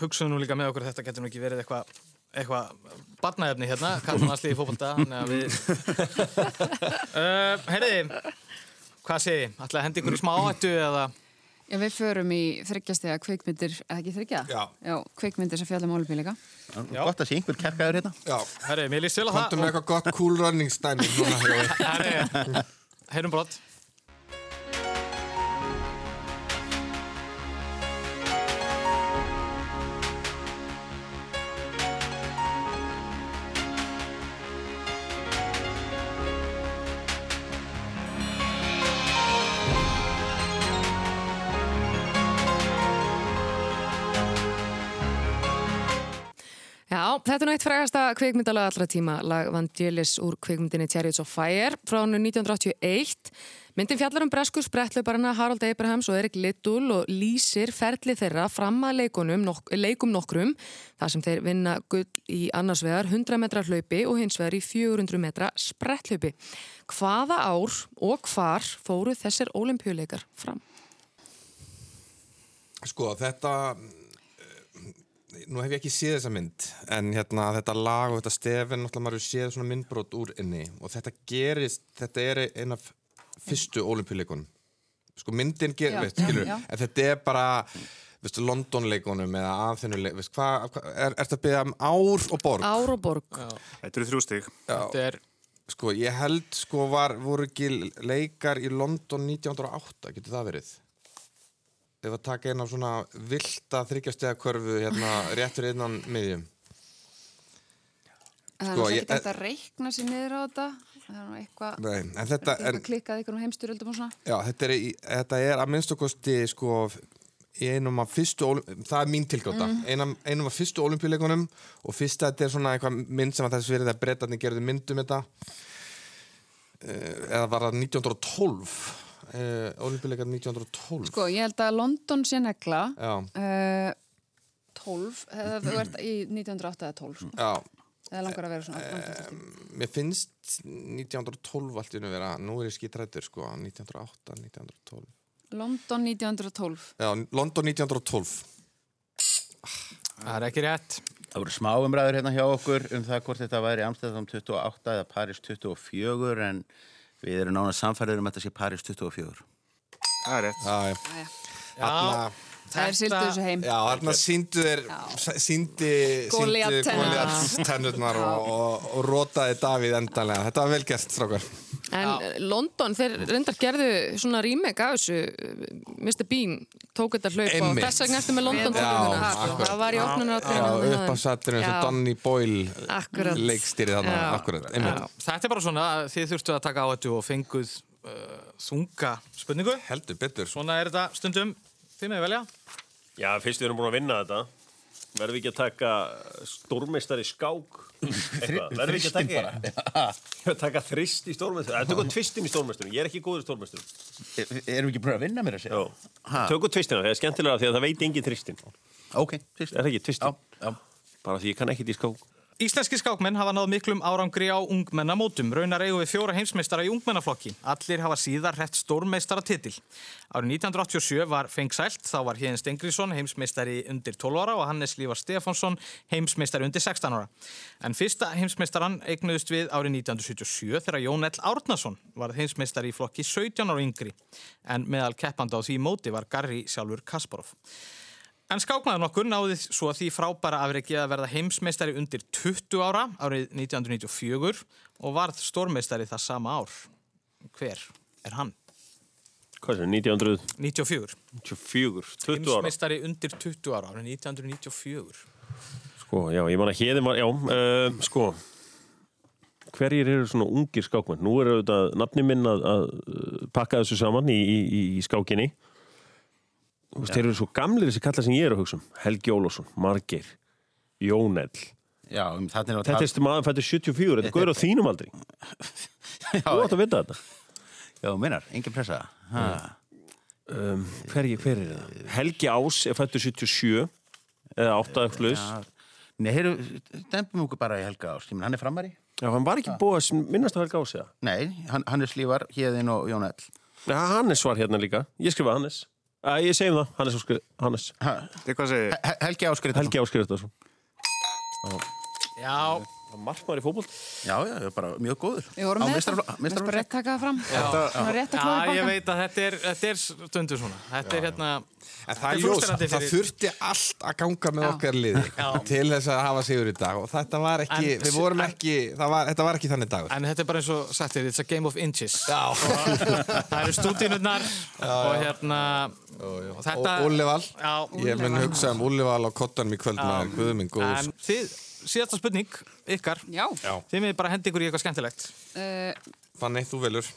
S1: hugsaðum nú líka með okkur að þetta getur nú ekki verið eitthvað eitthvað barnaefni hérna, kallar maður slíði fókbalta við uh, Herriði, hvað segi ég? Ætlaði að hendi ykkur í smá áhættu eða
S2: Já, við förum í þryggjastega kveikmyndir, eða ekki þryggja?
S6: Já.
S2: Já, kveikmyndir sem fjallum álubíleika.
S4: Gott að sé einhver kerkaður hérna
S6: Já,
S1: Herriði, mér líst vel að
S6: komdu með
S1: það
S6: eitthvað gott cool running stæmi núna, Jói.
S1: Herriði, heyrum brott
S10: þetta er nætt frægasta kveikmyndalag allra tíma, lag Vangelis úr kveikmyndinni Chariots of Fire frá hannu 1981. Myndin fjallar um bresku sprettlauparana Harald Abrahams og Erik Littúl og lýsir ferli þeirra fram að nok leikum nokkrum, þar sem þeir vinna gull í annars vegar 100 metra hlaupi og hins vegar í 400 metra sprettlaupi. Hvaða ár og hvar fóru þessir olimpíuleikar fram?
S6: Sko, þetta nú hef ég ekki séð þessa mynd en hérna þetta lag og þetta stefin náttúrulega maður hefur séð svona myndbrot úr inni og þetta gerist, þetta er eina af fyrstu olimpíuleikunum sko myndin
S2: Já, já,
S6: skilur
S2: já.
S6: en þetta er bara veistu, Londonleikunum eða aðþennuleik veist, hvað, hva, er, er þetta að byggja um ár og borg?
S10: Ár og borg.
S3: Þetta eru þrjú stig
S1: Þetta er,
S6: Sko, ég held, sko, var, voru ekki leikar í London 1908, getur það verið? Ef að taka einn af svona vilda þryggjastega körfu hérna réttur innan miðjum.
S2: Það er
S6: Sko, ég-
S2: ekki hægt að reikna sér niður á þetta. Það er nú eitthvað,
S6: þetta,
S2: eitthvað klikkað ykkur um heimstyrjöldum og svona.
S6: já, þetta er, þetta er að minnstu kosti, sko, í einum af fyrstu, það er mín tilgjóta,
S2: Mhm.
S6: einum, einum af fyrstu olimpíuleikunum og fyrsta þetta er svona eitthvað mynd sem að þess verið að breytarnir gerðu myndum þetta, Eh, eða var það 1912, uh, olimpíuleikar 1912.
S2: Sko, ég held að London sé negla. Uh, 12, eða þú ert í 1908 eða 12, sko.
S6: Já,
S2: Það langar að vera svona. framtíðartími.
S6: mér finnst 1912 allt í unni vera, nú er ég skítrættur sko, 1908, 1912
S2: London 1912.
S6: Já, London 1912
S1: það er ekki rétt
S4: Það voru smá umræður hérna hjá okkur um það hvort þetta væri Amsterdam 28 eða Paris 24 en við erum nána samfærið um að þetta sé Paris 24
S3: Það er rétt.
S6: Já,
S2: Jæja.
S6: Þarna,
S2: Það er sildu þessu heim.
S6: já, þarna síndu þeir.
S2: Goliath tennurnar.
S6: Og, og, og rótaði Davíð endanlega. Þetta var vel gert, strákar.
S10: En Já. London, þeir reyndar gerðu svona remake af þessu Mr. Bean tók þetta hlaup og
S6: Einmitt.
S10: þess vegna eftir með London
S6: akkurat.
S10: það var í opnunar
S6: Já, upp á satturinn sem Donny Boyle leikstýrið þarna, akkurat, einmitt.
S1: Þetta er bara svona, að þið þurftu að taka á þetta og fenguð uh, þunga spurningu.
S6: Heldur betur.
S1: Svona er þetta stundum, þið með velja.
S5: Já, fyrst við erum búin að vinna þetta. Verðum við ekki að taka stórmeistari skák? Eitthvað, verðum við ekki að taka að taka þrist í stórmeistari það tökum tvistin í stórmeistari, ég er ekki góður í stórmeistari
S4: Erum við ekki búin að vinna mér að segja? Ha.
S5: tökum tvistina, það er skemmtilega því að það veit engin þristin
S4: Ok,
S5: er það ekki tvistin?
S4: Já, já.
S5: bara því ég kann ekkit í skák
S1: Íslenski skákmenn hafa náð miklum árangri á ungmennamótum. Raunar eigum við fjóra heimsmeistara í ungmennaflokki. Allir hafa síðar hrett stórmeistara titil. Árið 1987 var fengsælt, þá var Hjeðin Stengriðsson heimsmeistari undir 12 ára og Hannes Lívar Stefánsson heimsmeistari undir 16 ára. En fyrsta heimsmeistaran eignuðust við árið 1977 þegar Jón L. Árnason var heimsmeistari í flokki 17 ára yngri. En meðal keppanda á því móti var Garri sjálfur Kasparov. En skákmaður nokkur náði svo því frábæra afreikið að verða heimsmeistari undir 20 ára árið 1994 og varð stórmeistari það sama ár. Hver er hann?
S5: Hvað er það, 1900?
S1: 94.
S5: 94, 20 ára.
S1: Heimsmeistari undir 20 ára árið 1994.
S5: Sko, já, ég man að hérðin var, já, uh, sko, hverjir eru svona ungir skákmenn? Nú er auðvitað nafni minn að, að uh, pakka þessu saman í, í, í, í skákinni. Þú veist, þeir eru svo gamlir þessi kalla sem ég er að hugsa um. Helgi Ólásson, Margeir, Jónell.
S4: Já, um, þetta er...
S5: Þetta er maður fættur 74, þetta góður á þínum aldri. Þú átt að vita þetta.
S4: Já, minnar, engin pressa.
S5: Um, hver, hver er það? Helgi Ás er fættur 77, eða 8 eftir
S4: Já, Nei, heyrðu, dempum okkur bara í Helga Ás. Hann er framari.
S5: Já, hann var ekki búið að minnast á Helga Ás, eða?
S4: Nei, hann, hann er slífar, Hjeðin og Jón Ell.
S5: Já, Hannes var hérna líka. Ég skrifaði Hannes. Æ, ég segi um það, Hannes Óskar, Hannes.
S3: Hvað segir?
S4: He Helgi Áskriðarsson.
S5: Helgi Áskriðarsson.
S1: Já.
S5: Markmaður í fótboll.
S4: Já, já, bara mjög góður.
S2: Við vorum með þetta, við bara rétt taka það fram Svona rétt að klóða
S1: Já, ég veit að þetta er, þetta er stundu svona. Þetta er hérna...
S6: En það er ljós, það þurfti allt að ganga með okkar liði til þess að hafa sigur í dag og þetta var ekki,
S1: En-
S6: við vorum ekki, var, þetta var ekki þannig dagur.
S1: En þetta er bara eins og sagt þér, it's a game of inches. Já. það eru stúdínurnar og hérna... Og þetta...
S6: Og Úllival,
S1: Já,
S6: ég mun hugsa um Úllival á kottanum í kvöld með Guðminn Góðs.
S1: Síðasta spurning, ykkar.
S2: Já.
S1: Þið með bara hendi ykkur í eitthvað skemmtilegt.
S2: uh,
S6: Þannig, þú velur.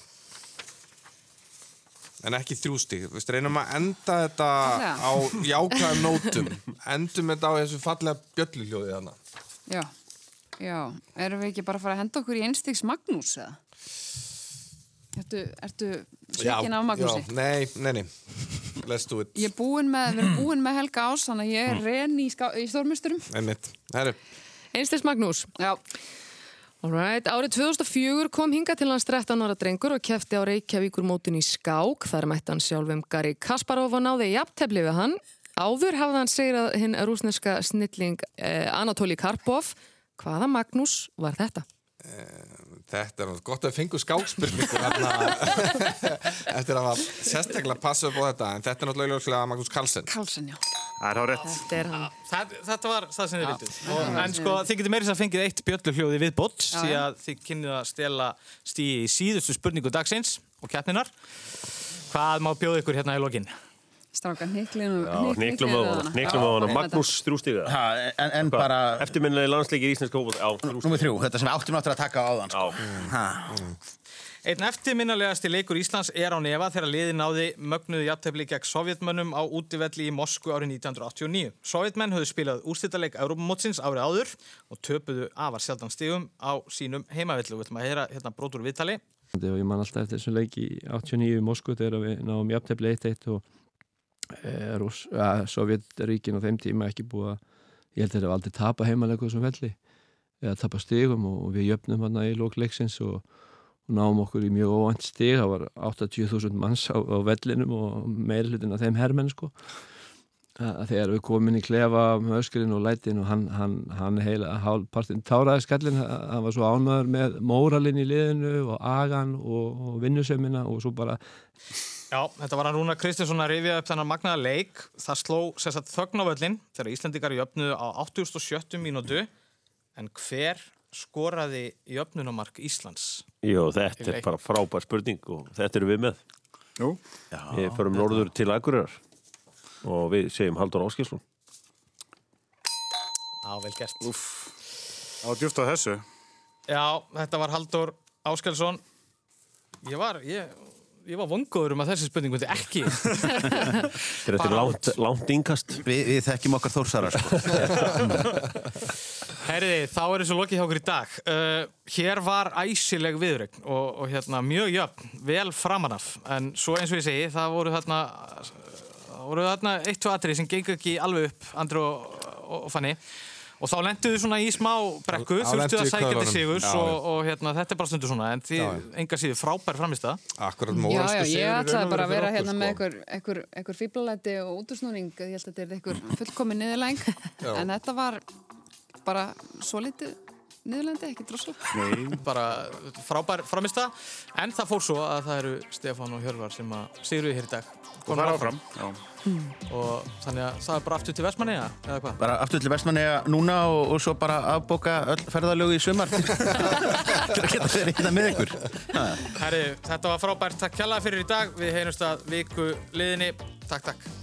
S6: En ekki þrjústig. Við reynum að enda þetta á jákvæðum nótum. Endum þetta á þessu fallega bjölluljóði þannig.
S2: Já, já Erum við ekki bara að fara að henda okkur í einstigs Magnús eða? Ertu, ertu svikin af Magnúsi?
S6: Já, nei, nei, nei. Let's do it.
S2: Ég er búin með, við erum búin með Helga Ás þannig að ég er ren í, ská- í stórmusturum
S6: Einmitt. Herru.
S10: Einsteins Magnús.
S2: Já.
S10: Alright, árið 2004 kom hinga til hans 13 ára drengur og kefti á Reykjavíkur mótun í skák. Þar mætti hann sjálfum Gary Kasparov og náði jafntefli við hann. Áður hafði hann segrað hinn rúsneska snilling eh, Anatoli Karpov. Hvaða Magnús var þetta?
S6: Þetta er gott að við fengum skákspurningu hérna eftir að sérstaklega passa upp á þetta en þetta er náttúrulega Magnús Carlsen
S2: Carlsen, já
S3: Það er há rétt
S10: Þetta er hann
S1: Það, þetta var það sem þið
S2: það
S1: En sko, þið getur meirins að fengið eitt bjölluhljóði við bótt því að þið kynnið að stela stíi í síðustu spurningu dagsins og keppninar. Hvað má bjóða ykkur hérna í lokin?
S2: Stráka, hniklinu
S5: Já, hniklum á hana, hniklum á hana. Magnús.
S4: Ha, en, en bara...
S5: Eftirminnilega landsleikir. Já, þrjústiga.
S4: Númer þrjú, þetta sem við áttum áttur að taka á áðan, sko. Ha.
S1: Einn eftirminnalegasti leikur Íslands er á nefa þegar liði náði mögnuðu jafntefli gegn sovjetmönnum á útivelli í Moskvu árið 1989. Sovjetmenn höfðu spilað úrstýrtaleik Európamótsins árið áður og töpuðu afar sjaldan stigum á sínum heimavellu. Við ætlum að heyra hérna brotur viðtali.
S15: ég man alltaf eftir þessum leik í 89 í Moskvu þegar við náum jafntefli 1-1 og e, ja, Sovjetríkin á þeim tíma ekki búið að ég held að þeir hafa aldrei tapa heimalega þessum velli eða tapa stigum og, við jöfnum hann í lókleiksins og náum okkur í mjög óvænt stig það var 80.000 manns á, á vellinum og meiri hlutin af þeim hermenn sko að þegar við komum inn í klefa með öskurinn og lætin og hann, hann, hann heila hálfpartin táraði skallin hann var svo ánæður með móralinn í liðinu og agan og, og vinnusemina og svo bara
S1: Já, þetta var hann Rúna Kristinsson að rifja upp þennan magnaða leik. Það sló sérstætt þögn á völlin þegar Íslandikar jöfnuðu á 87. mínútu. En hver skoraði jöfnunumark Íslands?
S5: Jó, þetta er bara frábær spurning og þetta eru við með.
S3: Jú.
S5: Við förum norður til Akureyrar og við segjum Haldur Áskilsson.
S1: Já, vel gert.
S3: Úff. Á djúft á þessu.
S1: Já, þetta var Haldur Áskelsson. Ég var, ég, ég var vongóður um að þessi spurning myndi ekki.
S5: Þetta er langt, langt inkast.
S4: Vi, við þekkjum okkar þórsara, sko.
S1: Herriði, þá er þessu lokið hjá okkur í dag. Uh, hér var æsileg viðrögn og, og hérna mjög jöfn, vel framanaf. En svo eins og ég segi, það voru þarna, það voru þarna eitt, tvo atrið sem gengur ekki alveg upp, Andru og, og, og Fanny. og þá lenduðu svona í smá brekku, þurftu að sækja til sigurs
S6: Já,
S1: og, og hérna, þetta er bara stundu svona en því enga síður frábær framist það
S6: Akkurat
S2: Já, já, ég ætlaði bara að vera hérna
S6: sko.
S2: með einhver, einhver, einhver fíblalæti og útusnúning, ég held að þetta er einhver fullkomin niðurlæng, en þetta var bara svo litið niðurlændi, ekki droslega.
S1: Bara frábær framista en það fór svo að það eru Stefán og Hjörvar sem að sigruði hér í dag.
S3: Og fara áfram, já.
S1: og þannig að það er bara aftur til Vestmanni eða hvað?
S4: Bara aftur til vestmanniða núna og, og svo bara afbóka öll ferðalögu í sumar. Til að geta verið hérna með ykkur.
S1: Herri, þetta var frábært, takk kjalla fyrir í dag. Við heyrumst að viku liðinni, takk takk